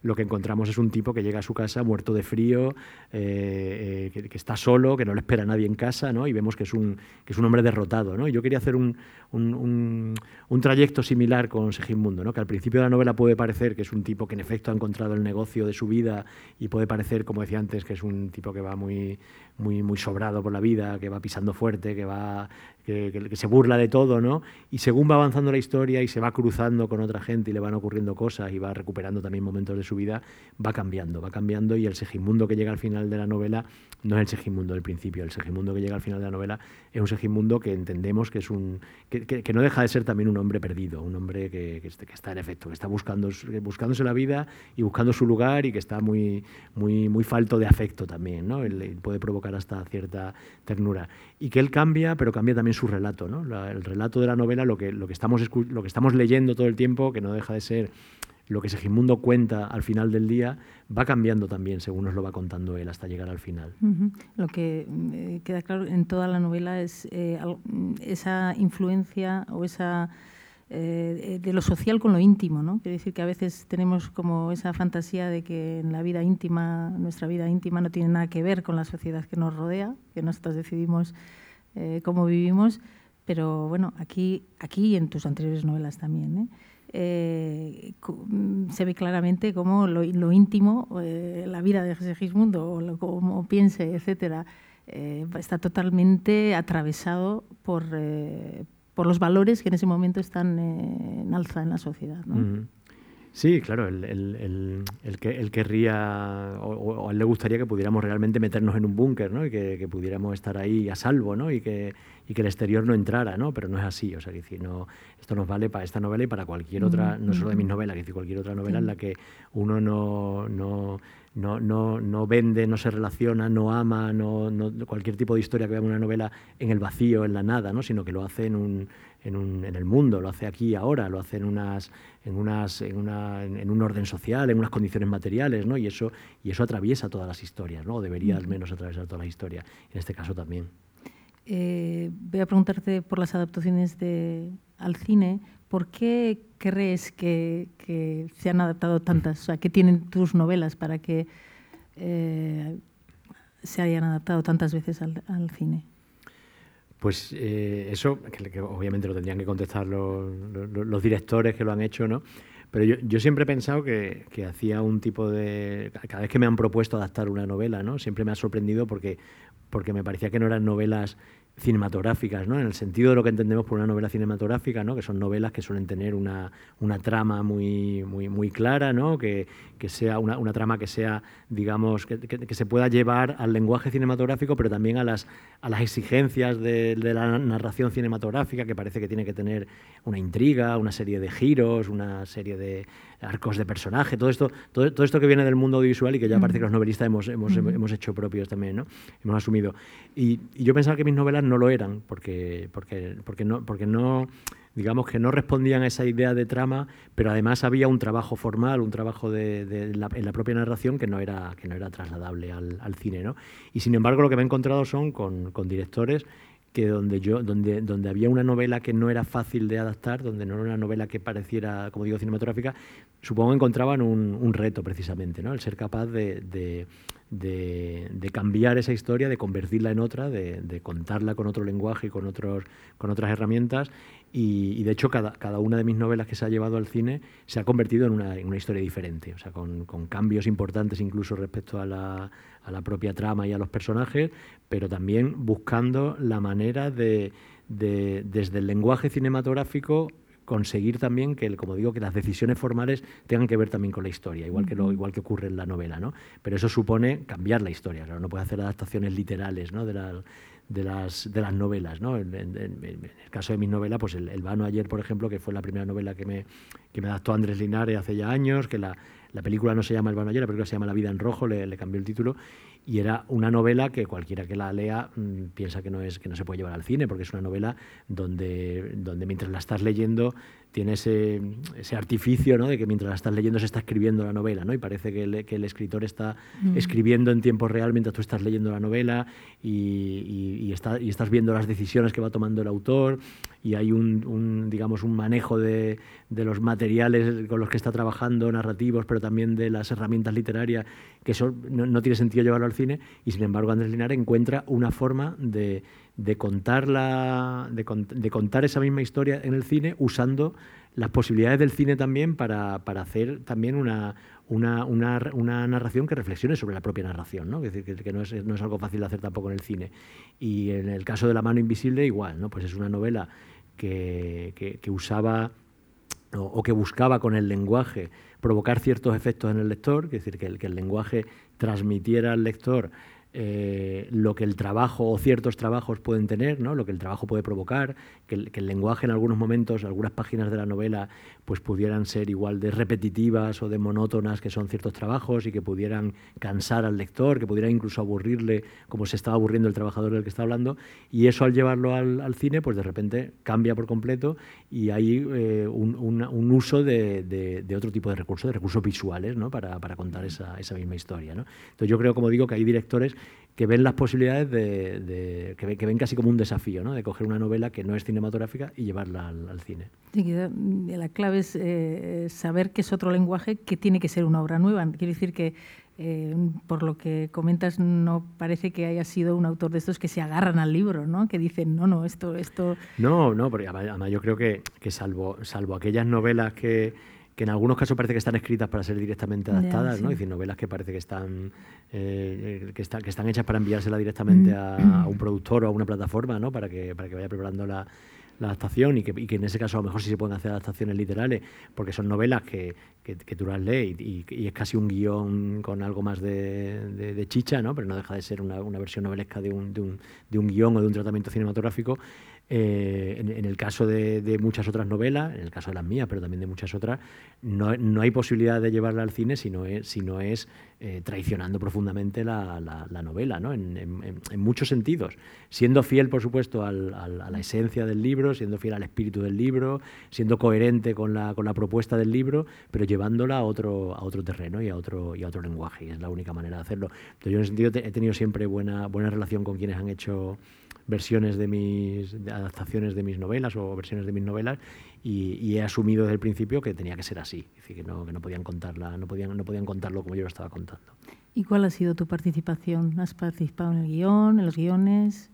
lo que encontramos es un tipo que llega a su casa muerto de frío, eh, eh, que, que, está solo, que no le espera nadie en casa, ¿no? y vemos que es un, que es un hombre derrotado. ¿no? Y yo quería hacer un, un, un, un trayecto similar con Segismundo, ¿no? que al principio de la novela puede parecer que es un tipo que en efecto ha encontrado el negocio de su vida y puede parecer, como decía antes, que es un tipo que va muy, muy, muy sobrado por la vida, que va pisando fuerte, que va que, que, que, se burla de todo, ¿no? Y según va avanzando la historia y se va cruzando con otra gente y le van ocurriendo cosas y va recuperando también momentos de su vida, va cambiando, va cambiando y el Segismundo que llega al final de la novela no es el Segismundo del principio, el Segismundo que llega al final de la novela es un Segismundo que entendemos que es un que, no deja de ser también un hombre perdido, un hombre que, está en efecto, que está buscando, buscándose la vida y buscando su lugar y que está muy, muy, muy falto de afecto también, ¿no? Él, puede provocar hasta cierta ternura. Y que él cambia, pero cambia también su relato, ¿no? El relato de la novela, lo que, lo, que estamos, lo que estamos leyendo todo el tiempo, que no deja de ser lo que Segismundo cuenta al final del día va cambiando también según nos lo va contando él hasta llegar al final. Uh -huh. Lo que eh, queda claro en toda la novela es eh, esa influencia o esa eh, de lo social con lo íntimo, ¿no? Quiere decir que a veces tenemos como esa fantasía de que en la vida íntima, nuestra vida íntima no tiene nada que ver con la sociedad que nos rodea, que nosotros decidimos eh, cómo vivimos, pero bueno, aquí, aquí y en tus anteriores novelas también, ¿eh? Eh, se ve claramente cómo lo, íntimo, eh, la vida de Segismundo, o lo, cómo piense, etcétera, eh, está totalmente atravesado por, por los valores que en ese momento están en alza en la sociedad. Mm. Sí, claro, el, el, el, el, que, el querría, o, o, a él le gustaría que pudiéramos realmente meternos en un búnker, ¿no? Y que, que, pudiéramos estar ahí a salvo, ¿no? Y que, y que el exterior no entrara, ¿no? Pero no es así, o sea, que decir, no, esto nos vale para esta novela y para cualquier otra, no solo de mis novelas, que decir, cualquier otra novela en la que uno no, no no, no, no vende, no se relaciona, no ama, no, cualquier tipo de historia que vea en una novela en el vacío, en la nada, ¿no? sino que lo hace en, un, en, un, en el mundo, lo hace aquí y ahora, lo hace en, unas, en, unas, en, una, en un orden social, en unas condiciones materiales, ¿no? y, eso, y eso atraviesa todas las historias, ¿no? o debería al menos atravesar todas las historias, en este caso también. Eh, voy a preguntarte por las adaptaciones de, al cine. ¿Por qué crees que, que, se han adaptado tantas? O sea, ¿qué tienen tus novelas para que eh, se hayan adaptado tantas veces al, al cine? Pues eh, eso, que, obviamente lo tendrían que contestar los, los, directores que lo han hecho, ¿no? Pero yo, yo siempre he pensado que, que, hacía un tipo de... Cada vez que me han propuesto adaptar una novela, ¿no? Siempre me ha sorprendido porque, porque me parecía que no eran novelas cinematográficas, ¿no? en el sentido de lo que entendemos por una novela cinematográfica, ¿no? que son novelas que suelen tener una, una trama muy, muy, muy clara, ¿no? que, que sea una, una, trama que sea, digamos, que, que, se pueda llevar al lenguaje cinematográfico, pero también a las, a las exigencias de, de, la narración cinematográfica, que parece que tiene que tener una intriga, una serie de giros, una serie de arcos de personaje, todo esto, todo, todo esto que viene del mundo audiovisual y que ya parece que los novelistas hemos, hemos, hemos hecho propios también, ¿no? hemos asumido. Y, y yo pensaba que mis novelas no lo eran, porque, porque, porque, no, porque no, digamos que no respondían a esa idea de trama, pero además había un trabajo formal, un trabajo de, de la, en la propia narración que no era, que no era trasladable al, al, cine. ¿no? Y sin embargo lo que me he encontrado son con, con directores que donde yo donde donde había una novela que no era fácil de adaptar donde no era una novela que pareciera como digo cinematográfica supongo que encontraban un, reto precisamente no el ser capaz de, de, de, cambiar esa historia, de convertirla en otra, de, de, contarla con otro lenguaje y con, otros, con otras herramientas. Y, y de hecho, cada, cada, una de mis novelas que se ha llevado al cine se ha convertido en una, en una historia diferente, o sea, con, con, cambios importantes incluso respecto a la, a la, propia trama y a los personajes, pero también buscando la manera de, desde el lenguaje cinematográfico, conseguir también que, como digo, que las decisiones formales tengan que ver también con la historia, igual que, lo, igual que ocurre en la novela, ¿no? Pero eso supone cambiar la historia, claro, no puede hacer adaptaciones literales, ¿no? De, la, de, las, de las novelas, ¿no? En, el caso de mis novelas, pues el, el, Vano ayer, por ejemplo, que fue la primera novela que me, que me adaptó Andrés Linares hace ya años, que la, la película no se llama El Vano ayer, la película se llama La vida en rojo, le, le cambió el título, y era una novela que cualquiera que la lea mmm, piensa que no es que no se puede llevar al cine porque es una novela donde, donde mientras la estás leyendo tiene ese, ese artificio ¿no? de que mientras la estás leyendo se está escribiendo la novela ¿no? y parece que el, que el escritor está mm. escribiendo en tiempo real mientras tú estás leyendo la novela y, y, y, está, y, estás viendo las decisiones que va tomando el autor y hay un, un digamos un manejo de, de, los materiales con los que está trabajando narrativos pero también de las herramientas literarias que eso no, tiene sentido llevarlo al cine y sin embargo Andrés Linares encuentra una forma de, de, contar la, de, contar esa misma historia en el cine usando las posibilidades del cine también para, para hacer también una, una, una, una, narración que reflexione sobre la propia narración, ¿no? Es decir, que, no, es, no, es, algo fácil de hacer tampoco en el cine. Y en el caso de La mano invisible igual, ¿no? Pues es una novela que, que, usaba o, que buscaba con el lenguaje provocar ciertos efectos en el lector, es decir, que el, que el lenguaje transmitiera al lector eh, lo que el trabajo o ciertos trabajos pueden tener, ¿no? lo que el trabajo puede provocar, que el, lenguaje en algunos momentos, algunas páginas de la novela, pues pudieran ser igual de repetitivas o de monótonas que son ciertos trabajos y que pudieran cansar al lector, que pudieran incluso aburrirle como se estaba aburriendo el trabajador del que está hablando. Y eso al llevarlo al, cine, pues de repente cambia por completo y hay eh, un, uso de, otro tipo de recursos, de recursos visuales, ¿no? para, para contar esa, esa misma historia. ¿no? Entonces yo creo, como digo, que hay directores que ven las posibilidades de, de que, ven, que, ven, casi como un desafío, ¿no? de coger una novela que no es cinematográfica y llevarla al, al cine. Sí, la clave es eh, saber que es otro lenguaje que tiene que ser una obra nueva. Quiero decir que, eh, por lo que comentas, no parece que haya sido un autor de estos que se agarran al libro, ¿no? que dicen, no, no, esto... esto... No, no, porque además yo creo que, que salvo, salvo aquellas novelas que que en algunos casos parece que están escritas para ser directamente adaptadas, yeah, sí. ¿no? Es decir, novelas que parece que están, eh, que, está, que están hechas para enviársela directamente a, a, un productor o a una plataforma, ¿no? Para que, para que vaya preparando la, la adaptación y que, y que, en ese caso a lo mejor sí se pueden hacer adaptaciones literales, porque son novelas que, que, que tú las lees y, y, es casi un guion con algo más de, de, de, chicha, ¿no? pero no deja de ser una, una versión novelesca de un, de, un, de un guion o de un tratamiento cinematográfico Eh, en, el caso de, muchas otras novelas, en el caso de las mías, pero también de muchas otras, no, no hay posibilidad de llevarla al cine si no es, si no es eh, traicionando profundamente la, la, novela, ¿no? En, en, muchos sentidos. Siendo fiel, por supuesto, al, a la esencia del libro, siendo fiel al espíritu del libro, siendo coherente con la, con la propuesta del libro, pero llevándola a otro, a otro terreno y a otro, y a otro lenguaje. Y es la única manera de hacerlo. Entonces, yo en ese sentido he tenido siempre buena, buena relación con quienes han hecho versiones de mis adaptaciones de mis novelas o versiones de mis novelas y, he asumido desde el principio que tenía que ser así, es decir, que no, que no podían contarla, no podían, no podían contarlo como yo lo estaba contando. ¿Y cuál ha sido tu participación? ¿Has participado en el guion, en los guiones?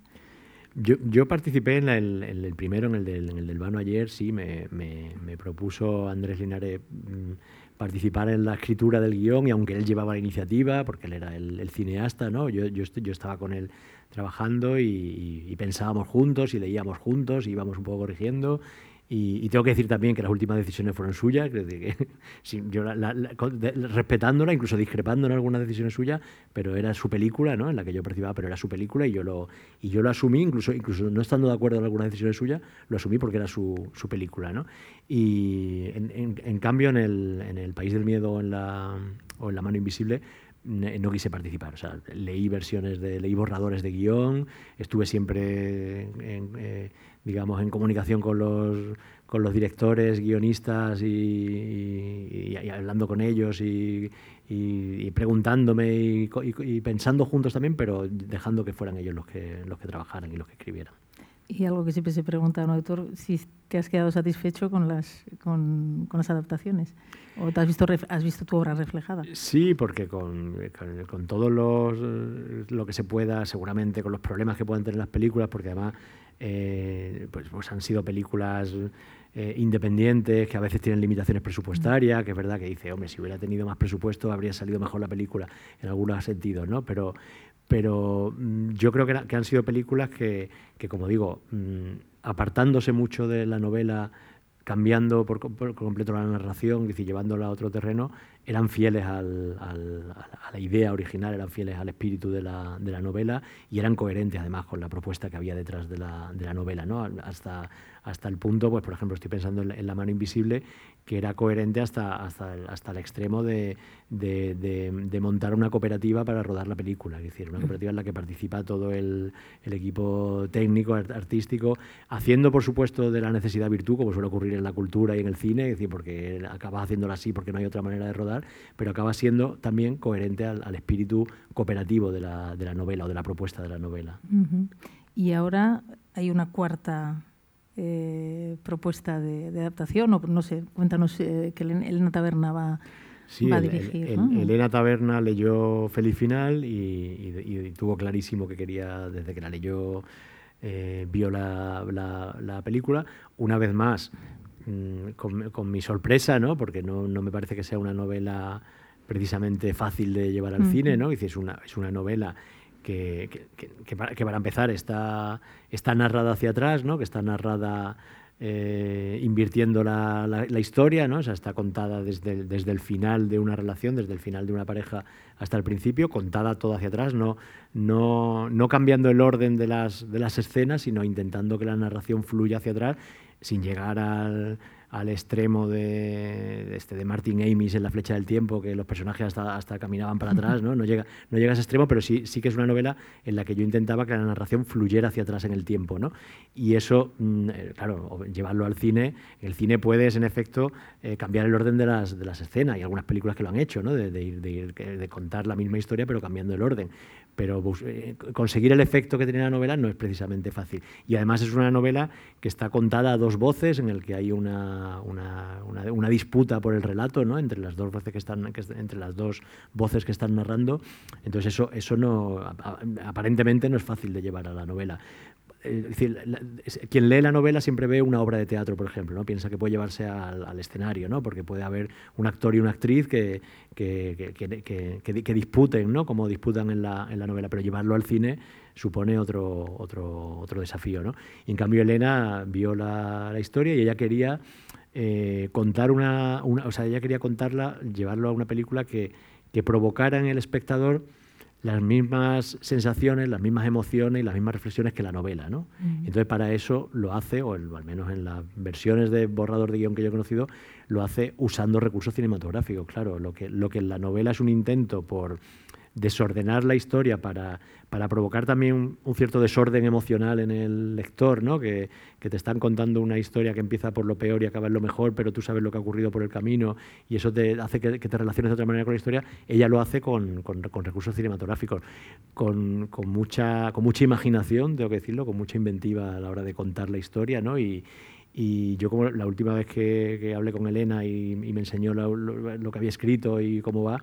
Yo, yo participé en, el, primero, en el del, en el del Vano ayer, sí, me, me, me propuso Andrés Linares mm, participar en la escritura del guion y aunque él llevaba la iniciativa, porque él era el, cineasta, ¿no? yo, yo, yo, estaba con él trabajando y, pensábamos juntos y leíamos juntos y íbamos un poco corrigiendo. Y, tengo que decir también que las últimas decisiones fueron suyas, que, yo respetándola, incluso discrepando en algunas decisiones suyas, pero era su película, ¿no? en la que yo participaba, pero era su película y yo lo, y yo lo asumí, incluso, incluso no estando de acuerdo en algunas decisiones suyas, lo asumí porque era su, su película. ¿no? Y en, en, cambio, en el, en el País del Miedo en la, o en La Mano Invisible, no quise participar. O sea, leí versiones de, leí borradores de guion, estuve siempre en, eh, digamos, en comunicación con los, con los directores, guionistas y, hablando con ellos y, preguntándome y, pensando juntos también, pero dejando que fueran ellos los que, los que trabajaran y los que escribieran. Y algo que siempre se pregunta a un autor, si te has quedado satisfecho con las, con, con las adaptaciones o te has visto, has visto tu obra reflejada. Sí, porque con, con, todos los lo que se pueda, seguramente con los problemas que puedan tener las películas, porque además eh, pues, pues han sido películas eh, independientes que a veces tienen limitaciones presupuestarias, que es verdad que dice, hombre, si hubiera tenido más presupuesto habría salido mejor la película en algunos sentidos, ¿no? Pero pero mm, yo creo que, han sido películas que, como digo, mm, apartándose mucho de la novela, cambiando por, completo la narración, y llevándola a otro terreno, eran fieles a la idea original, eran fieles al espíritu de la, novela y eran coherentes además con la propuesta que había detrás de la, de la novela, ¿no? Hasta, hasta el punto, pues por ejemplo, estoy pensando en, La mano invisible, que era coherente hasta, hasta, el, hasta el extremo de, de, montar una cooperativa para rodar la película, es decir, una cooperativa en la que participa todo el, el equipo técnico, artístico, haciendo, por supuesto, de la necesidad virtud, como suele ocurrir en la cultura y en el cine, es decir, porque acabas haciéndola así porque no hay otra manera de rodar, pero acaba siendo también coherente al, espíritu cooperativo de la, de la, novela o de la propuesta de la novela. Y ahora hay una cuarta eh, propuesta de, adaptación, o no sé, cuéntanos eh, que Elena Taberna va, a dirigir. Elena Taberna leyó Feliz Final y, tuvo clarísimo que quería, desde que la leyó, eh, vio la, la, película. Una vez más, mm, con, mi sorpresa, ¿no? porque no, no, me parece que sea una novela precisamente fácil de llevar al cine, ¿no? Es una, es una novela que, para, empezar está, está narrada hacia atrás, ¿no? que está narrada eh, invirtiendo la, la, historia, ¿no? o sea, está contada desde, desde el final de una relación, desde el final de una pareja hasta el principio, contada todo hacia atrás, no, no, no cambiando el orden de las, de las escenas, sino intentando que la narración fluya hacia atrás sin llegar al, al extremo de, este, de Martin Amis en La flecha del tiempo, que los personajes hasta, hasta caminaban para atrás, ¿no? No llega, no llega a ese extremo, pero sí, sí que es una novela en la que yo intentaba que la narración fluyera hacia atrás en el tiempo, ¿no? Y eso, mm, eh, claro, llevarlo al cine, el cine puedes, en efecto, eh, cambiar el orden de las, de las escenas, hay algunas películas que lo han hecho, ¿no? De, de, de contar la misma historia, pero cambiando el orden pero eh, conseguir el efecto que tiene la novela no es precisamente fácil. Y además es una novela que está contada a dos voces, en el que hay una, una, una, disputa por el relato ¿no? entre, las dos voces que están, entre las dos voces que están narrando. Entonces eso, eso no, aparentemente no es fácil de llevar a la novela. Decir, quien lee la novela siempre ve una obra de teatro, por ejemplo, ¿no? piensa que puede llevarse al, escenario, ¿no? porque puede haber un actor y una actriz que, que, que, que disputen, ¿no? como disputan en la, en la, novela, pero llevarlo al cine supone otro, otro, otro desafío. ¿no? Y en cambio Elena vio la, la historia y ella quería eh, contar una, una, o sea, ella quería contarla, llevarlo a una película que, que provocara en el espectador las mismas sensaciones, las mismas emociones y las mismas reflexiones que la novela, ¿no? Entonces para eso lo hace, o al menos en las versiones de borrador de guion que yo he conocido, lo hace usando recursos cinematográficos, claro. Lo que, lo que en la novela es un intento por desordenar la historia para, para provocar también un, cierto desorden emocional en el lector, ¿no? Que, que, te están contando una historia que empieza por lo peor y acaba en lo mejor, pero tú sabes lo que ha ocurrido por el camino y eso te hace que, te relaciones de otra manera con la historia. Ella lo hace con, con, con recursos cinematográficos, con, mucha, con mucha imaginación, tengo que decirlo, con mucha inventiva a la hora de contar la historia, ¿no? Y, y yo como la última vez que, hablé con Elena y, me enseñó lo, lo, que había escrito y cómo va,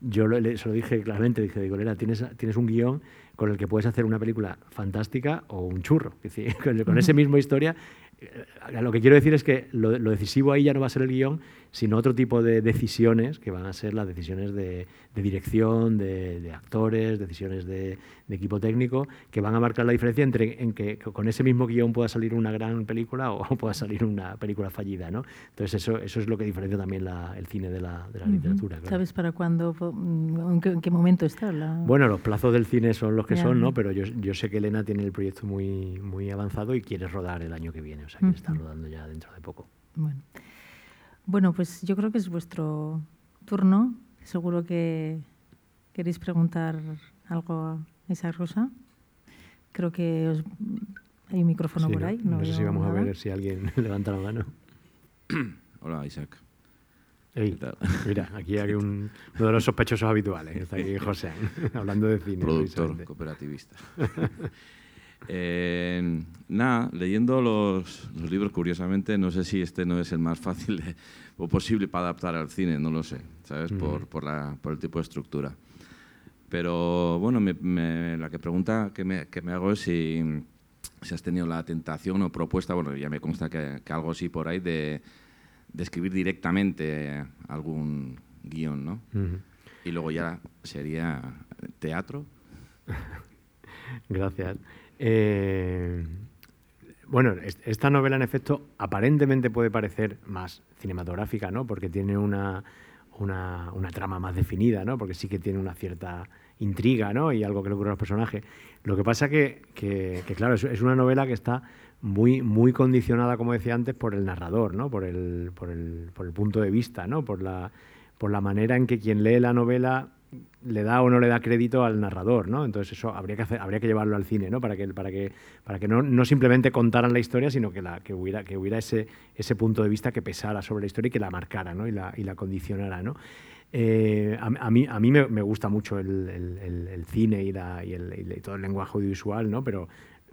yo le, se lo dije claramente, dije, digo, Elena, tienes, tienes un guion con el que puedes hacer una película fantástica o un churro. Es decir, con, con esa misma historia eh, lo que quiero decir es que lo, decisivo ahí ya no va a ser el guion, sino otro tipo de decisiones que van a ser las decisiones de, dirección, de, actores, decisiones de, equipo técnico, que van a marcar la diferencia entre en que con ese mismo guion pueda salir una gran película o pueda salir una película fallida. ¿no? Entonces eso, eso es lo que diferencia también el cine de la, literatura. ¿Sabes para cuándo, en qué, momento está? Bueno, los plazos del cine son los que son, ¿no? pero yo, yo sé que Elena tiene el proyecto muy, muy avanzado y quiere rodar el año que viene sea que está rodando ya dentro de poco. Bueno. Bueno, pues yo creo que es vuestro turno. Seguro que queréis preguntar algo a Isaac Rosa. Creo que hay un micrófono por ahí. No, sé si vamos a ver si alguien levanta la mano. Hola, Isaac. mira, aquí hay un, uno de los sospechosos habituales. Está aquí José, hablando de cine. Productor cooperativista. Eh, nada, leyendo los, libros, curiosamente, no sé si este no es el más fácil o posible para adaptar al cine, no lo sé, ¿sabes? por, por, la, por, el tipo de estructura. Pero bueno, la que pregunta que me, que me, hago es si, si, has tenido la tentación o propuesta, bueno, ya me consta que, algo así por ahí, de, de, escribir directamente algún guion, ¿no? Y luego ya sería teatro. Gracias. Eh, bueno, esta novela en efecto aparentemente puede parecer más cinematográfica, ¿no? Porque tiene una, una, trama más definida, ¿no? Porque sí que tiene una cierta intriga, ¿no? Y algo que le ocurre a los personajes. Lo que pasa que, que, claro, es, una novela que está muy, muy condicionada, como decía antes, por el narrador, ¿no? Por el, por el, por el punto de vista, ¿no? Por la, por la manera en que quien lee la novela le da o no le da crédito al narrador, ¿no? Entonces eso habría que hacer, habría que llevarlo al cine, ¿no? Para que, para que, para que no, no simplemente contaran la historia, sino que, la, que hubiera, que hubiera ese, ese punto de vista que pesara sobre la historia y que la marcara, ¿no? Y la, y la condicionara, ¿no? Eh, a, mí, a mí me, me gusta mucho el, el, cine y, la, y, y todo el lenguaje audiovisual, ¿no? Pero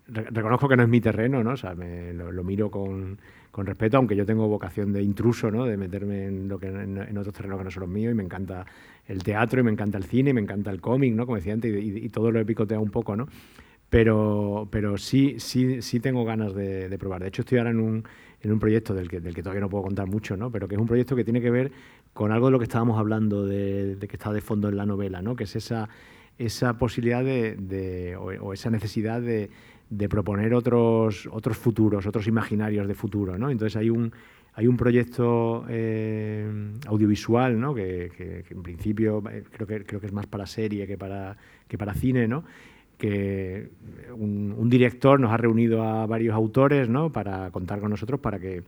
reconozco que no es mi terreno, ¿no? O me, lo, miro con, con, respeto, aunque yo tengo vocación de intruso, ¿no? De meterme en, lo que, en, otros terrenos que no son los míos y me encanta el teatro y me encanta el cine y me encanta el cómic, ¿no? Como decía antes, y, todo lo he picoteado un poco, ¿no? Pero, pero sí, sí, sí tengo ganas de, probar. De hecho, estoy ahora en un, en un proyecto del que, todavía no puedo contar mucho, ¿no? Pero que es un proyecto que tiene que ver con algo de lo que estábamos hablando, de, de que está de fondo en la novela, ¿no? Que es esa, esa posibilidad de, o esa necesidad de de proponer otros, otros futuros, otros imaginarios de futuro. ¿no? Entonces hay un, hay un proyecto eh, audiovisual ¿no? que, en principio eh, creo que, es más para serie que para, que para cine, ¿no? que un, un, director nos ha reunido a varios autores ¿no? para contar con nosotros para que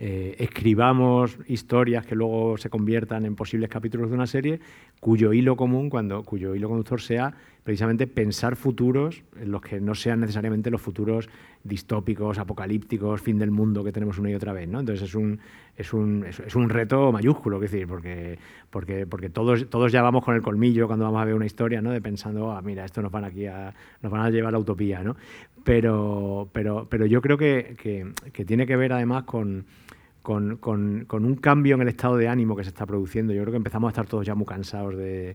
eh, escribamos historias que luego se conviertan en posibles capítulos de una serie, cuyo hilo común, cuando, cuyo hilo conductor sea precisamente pensar futuros en los que no sean necesariamente los futuros distópicos, apocalípticos, fin del mundo que tenemos una y otra vez. ¿no? Entonces es un, es un, es un reto mayúsculo, decir, porque, porque, porque todos, todos ya vamos con el colmillo cuando vamos a ver una historia, ¿no? de pensando, ah, mira, esto nos van, aquí a, nos van a llevar a la utopía. ¿no? Pero, pero, pero yo creo que, que tiene que ver además con con, un cambio en el estado de ánimo que se está produciendo. Yo creo que empezamos a estar todos ya muy cansados de,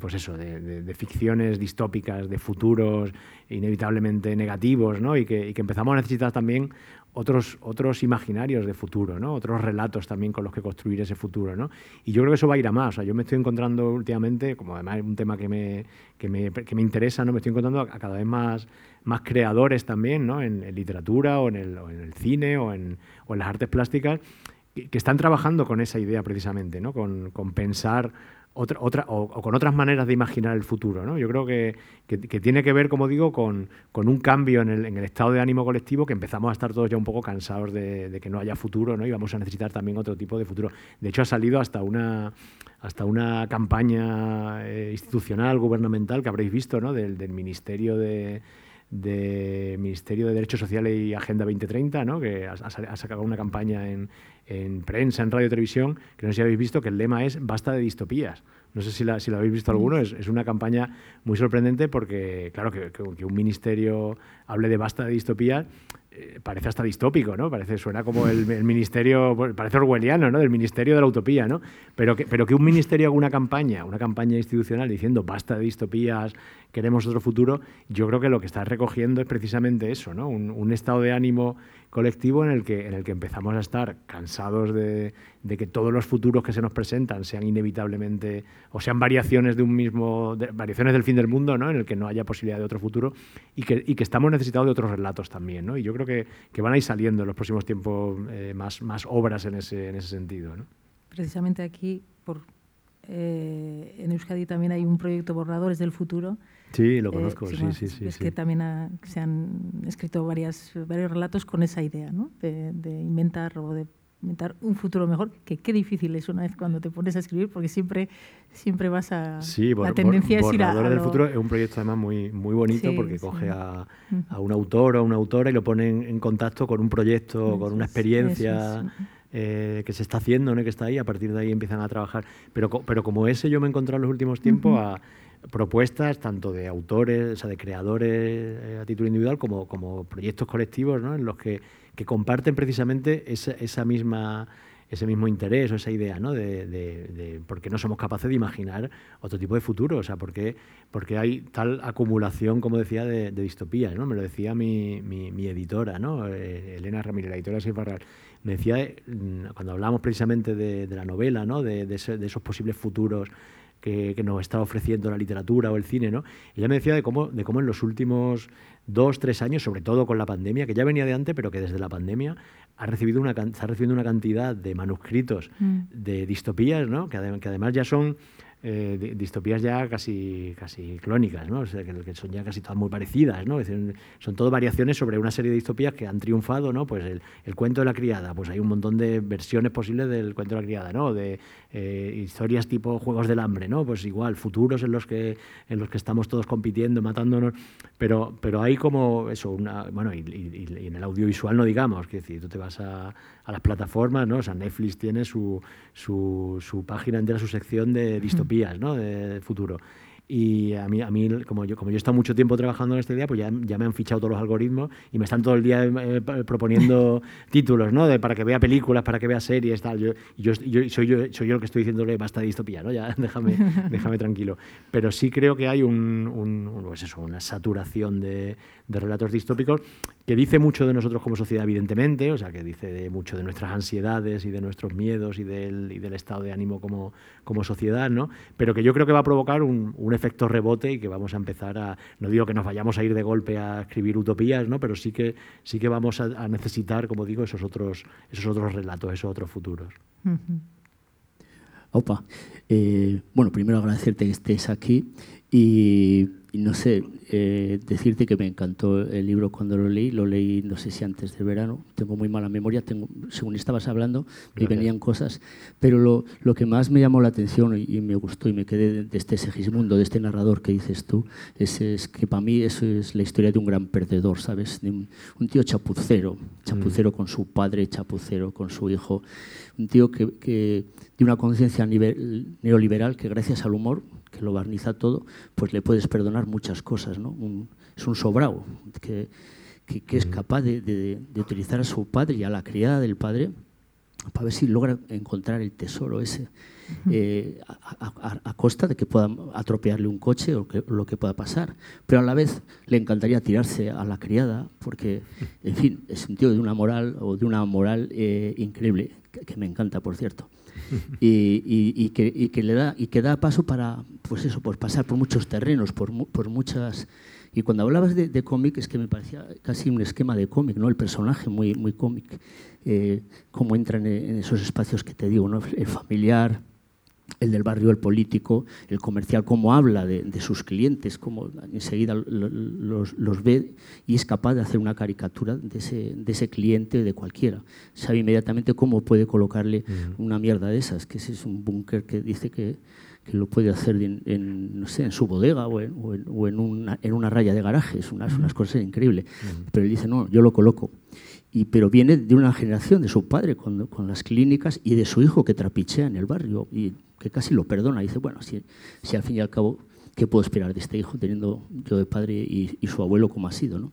pues eso, de, ficciones distópicas, de futuros inevitablemente negativos, ¿no? y, que, empezamos a necesitar también otros, otros imaginarios de futuro, ¿no? otros relatos también con los que construir ese futuro. ¿no? Y yo creo que eso va a ir a más. yo me estoy encontrando últimamente, como además es un tema que me, que me, que me interesa, ¿no? me estoy encontrando a cada vez más más creadores también, ¿no? en, literatura o en, el, en, el, cine o en, o en las artes plásticas, que, están trabajando con esa idea precisamente, ¿no? con, con pensar otra, otra, o, con otras maneras de imaginar el futuro. ¿no? Yo creo que, que, tiene que ver, como digo, con, con un cambio en el, en el, estado de ánimo colectivo que empezamos a estar todos ya un poco cansados de, de, que no haya futuro ¿no? y vamos a necesitar también otro tipo de futuro. De hecho, ha salido hasta una, hasta una campaña eh, institucional, gubernamental, que habréis visto, ¿no? del, del Ministerio de de Ministerio de Derechos Sociales y Agenda 2030, ¿no? que ha, ha, sacado una campaña en, en, prensa, en radio y televisión, que no sé si habéis visto, que el lema es basta de distopías. No sé si la, si la habéis visto alguno, es, es, una campaña muy sorprendente porque, claro, que, que, un ministerio hable de basta de distopías eh, parece hasta distópico, ¿no? Parece, suena como el, el, ministerio, pues, parece orwelliano, ¿no? Del ministerio de la utopía, ¿no? Pero que, pero que un ministerio haga una campaña, una campaña institucional diciendo basta de distopías, queremos otro futuro, yo creo que lo que está recogiendo es precisamente eso, ¿no? Un, estado de ánimo colectivo en el que, en el que empezamos a estar cansados de, que todos los futuros que se nos presentan sean inevitablemente o sean variaciones de un mismo, variaciones del fin del mundo, ¿no? en el que no haya posibilidad de otro futuro y que, estamos necesitados de otros relatos también. Y yo creo que, van a ir saliendo en los próximos tiempos eh, más, obras en ese, en ese sentido. Precisamente aquí, eh, en Euskadi también hay un proyecto Borradores del Futuro, Sí, lo conozco, eh, sí, sí, sí, Es sí. que también ha, se han escrito varias, varios relatos con esa idea, ¿no? De, de, inventar o de inventar un futuro mejor, que qué difícil es una vez cuando te pones a escribir, porque siempre, siempre vas a... Sí, la tendencia Bor es ir a... Del lo... Futuro es un proyecto además muy, muy bonito Sí, porque coge a, a, un autor o una autora y lo pone en, en contacto con un proyecto, Eso con una experiencia... eso es. Eh, que se está haciendo, ¿no? que está ahí, a partir de ahí empiezan a trabajar. Pero, pero como ese yo me he encontrado en los últimos tiempos Ujú. a propuestas tanto de autores, o sea, de creadores eh, a título individual, como, como proyectos colectivos, ¿no? en los que, que comparten precisamente esa, misma ese mismo interés o esa idea, ¿no? De, de, de por qué no somos capaces de imaginar otro tipo de futuro, o sea, por qué, porque hay tal acumulación, como decía, de, distopías, ¿no? Me lo decía mi, mi, editora, ¿no? Eh, Elena Ramírez, la editora de Barral. Me decía, eh, cuando hablábamos precisamente de, la novela, ¿no? De, de esos posibles futuros que, que, nos está ofreciendo la literatura o el cine, ¿no? Ella me decía de cómo, de cómo en los últimos dos, tres años, sobre todo con la pandemia, que ya venía de antes, pero que desde la pandemia ha recibido una, está recibiendo una cantidad de manuscritos Mm. de distopías, ¿no? que, adem que además ya son eh, distopías ya casi, casi clónicas, ¿no? O sea, que, son ya casi todas muy parecidas, ¿no? Decir, son todo variaciones sobre una serie de distopías que han triunfado, ¿no? Pues el, el, cuento de la criada, pues hay un montón de versiones posibles del cuento de la criada, ¿no? De eh, historias tipo Juegos del Hambre, ¿no? Pues igual, futuros en los que, en los que estamos todos compitiendo, matándonos, pero, pero hay como eso, una, bueno, y, y, y en el audiovisual no digamos, que decir, tú te vas a, a las plataformas, ¿no? O sea, Netflix tiene su, su, su página entera, su sección de distopías, ¿no? De futuro. Y a mí, a mí como, yo, como yo he estado mucho tiempo trabajando en esta idea, pues ya, ya me han fichado todos los algoritmos y me están todo el día eh, proponiendo títulos, ¿no? De, para que vea películas, para que vea series, tal. Yo, yo, yo, soy, yo soy yo el que estoy diciéndole basta de distopía, ¿no? Ya, déjame, déjame tranquilo. Pero sí creo que hay un, pues eso, una saturación de, de, relatos distópicos que dice mucho de nosotros como sociedad, evidentemente, o sea, que dice de mucho de nuestras ansiedades y de nuestros miedos y del, y del estado de ánimo como, como sociedad, ¿no? Pero que yo creo que va a provocar un, un efecto rebote y que vamos a empezar a, no digo que nos vayamos a ir de golpe a escribir utopías, ¿no? pero sí que, sí que vamos a, necesitar, como digo, esos otros, esos otros relatos, esos otros futuros. Opa, eh, bueno, primero agradecerte que estés aquí y, y no sé, eh, decirte que me encantó el libro cuando lo leí, lo leí no sé si antes del verano, tengo muy mala memoria, tengo, según estabas hablando y venían cosas, pero lo, lo, que más me llamó la atención y, y, me gustó y me quedé de, de este Segismundo, de este narrador que dices tú, es, es que para mí eso es la historia de un gran perdedor, ¿sabes? De un, un, tío chapucero, chapucero mm. con su padre, chapucero con su hijo, un tío que, que de una conciencia neoliberal que gracias al humor que lo barniza todo, pues le puedes perdonar muchas cosas, ¿no? Un, es un sobrao que, que, que es capaz de, de, de, utilizar a su padre y a la criada del padre para ver si logra encontrar el tesoro ese, eh, a, a, a, costa de que pueda atropellarle un coche o que, lo que pueda pasar. Pero a la vez le encantaría tirarse a la criada, porque, en fin, es un tío de una moral o de una moral eh, increíble, que, que me encanta, por cierto. Y, que, le da y que da paso para pues eso pues pasar por muchos terrenos por, por muchas y cuando hablabas de, de cómic es que me parecía casi un esquema de cómic no el personaje muy muy cómic eh, cómo entran en, en, esos espacios que te digo no el familiar el del barrio, el político, el comercial, cómo habla de, sus clientes, cómo enseguida los, ve y es capaz de hacer una caricatura de ese, de ese cliente de cualquiera. Sabe inmediatamente cómo puede colocarle una mierda de esas, que ese es un búnker que dice que, lo puede hacer en, no sé, en su bodega o en, o en, una, en, una, raya de garaje. Es unas, unas cosas increíbles. Pero él dice, no, yo lo coloco pero viene de una generación de su padre con, con, las clínicas y de su hijo que trapichea en el barrio y que casi lo perdona. dice, bueno, si, si al fin y al cabo, ¿qué puedo esperar de este hijo teniendo yo de padre y, y su abuelo como ha sido? ¿no?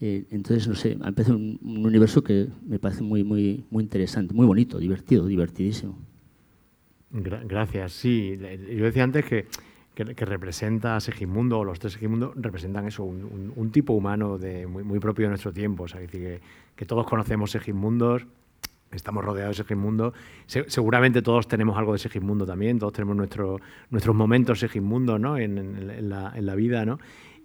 Eh, entonces, no sé, ha empezado un, un, universo que me parece muy, muy, muy interesante, muy bonito, divertido, divertidísimo. gracias, sí. Yo decía antes que que, representa a Segismundo, o los tres Segismundos, representan eso, un, tipo humano de, muy, propio de nuestro tiempo. O sea, que, que todos conocemos Segismundos, estamos rodeados de Segismundo. seguramente todos tenemos algo de Segismundo también, todos tenemos nuestro, nuestros momentos Segismundo ¿no? en, la, en la vida. ¿no?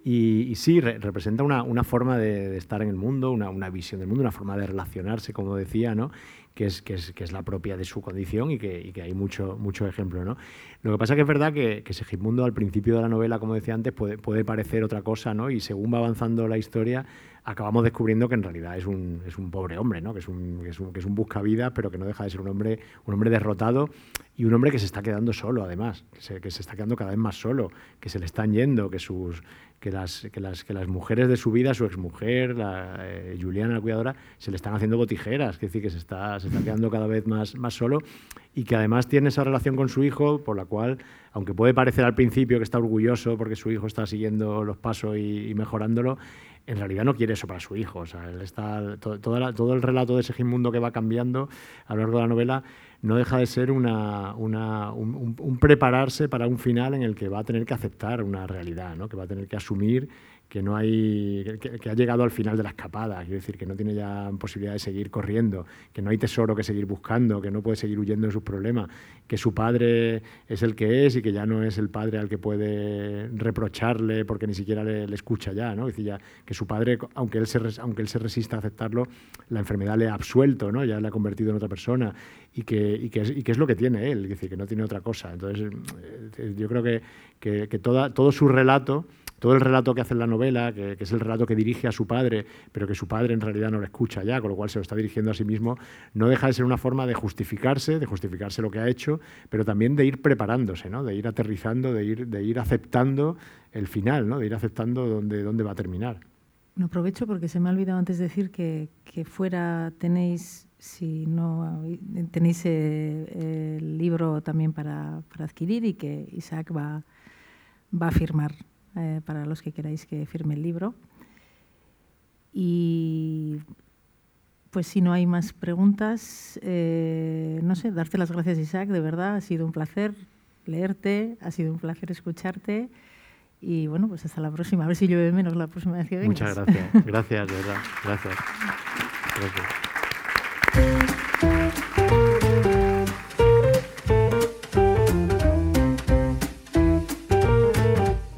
Y, sí, representa una, una forma de, estar en el mundo, una, una, visión del mundo, una forma de relacionarse, como decía, ¿no? que, es, que, es, que es la propia de su condición y que, y que hay mucho, mucho ejemplo. ¿no? Lo que pasa que es verdad que, que Segismundo al principio de la novela, como decía antes, puede, puede parecer otra cosa, ¿no? y según va avanzando la historia, acabamos descubriendo que en realidad es un, es un pobre hombre, ¿no? que, es un, que, es un, buscavidas, pero que no deja de ser un hombre, un hombre derrotado y un hombre que se está quedando solo, además, que se, que se está quedando cada vez más solo, que se le están yendo, que sus, que las, que las, que las mujeres de su vida, su exmujer, la, eh, Juliana, la cuidadora, se le están haciendo botijeras, es decir, que se está, se está quedando cada vez más, más solo y que además tiene esa relación con su hijo por la cual, aunque puede parecer al principio que está orgulloso porque su hijo está siguiendo los pasos y, mejorándolo, en realidad no quiere eso para su hijo. O sea, él está, todo, todo el relato de ese mundo que va cambiando a lo largo de la novela no deja de ser una, una, un, prepararse para un final en el que va a tener que aceptar una realidad, ¿no? que va a tener que asumir que no hay que, ha llegado al final de la escapada, quiero decir que no tiene ya posibilidad de seguir corriendo, que no hay tesoro que seguir buscando, que no puede seguir huyendo de sus problemas, que su padre es el que es y que ya no es el padre al que puede reprocharle porque ni siquiera le, escucha ya, ¿no? decir, ya que su padre, aunque él se aunque él se resista a aceptarlo, la enfermedad le ha absuelto, ¿no? Ya le ha convertido en otra persona y que, y que, es, y que es lo que tiene él, es decir, que no tiene otra cosa. Entonces, eh, yo creo que, que, que toda, todo su relato todo el relato que hace en la novela, que, es el relato que dirige a su padre, pero que su padre en realidad no lo escucha ya, con lo cual se lo está dirigiendo a sí mismo, no deja de ser una forma de justificarse, de justificarse lo que ha hecho, pero también de ir preparándose, ¿no? de ir aterrizando, de ir, de ir aceptando el final, ¿no? de ir aceptando dónde, dónde va a terminar. No aprovecho porque se me ha olvidado antes decir que, que fuera tenéis, si no tenéis eh, el libro también para, para, adquirir y que Isaac va, va a firmar eh, para los que queráis que firme el libro. Y pues si no hay más preguntas, eh, no sé, darte las gracias Isaac, de verdad, ha sido un placer leerte, ha sido un placer escucharte y bueno, pues hasta la próxima, a ver si llueve menos la próxima vez que. Muchas gracias, gracias, de verdad, gracias.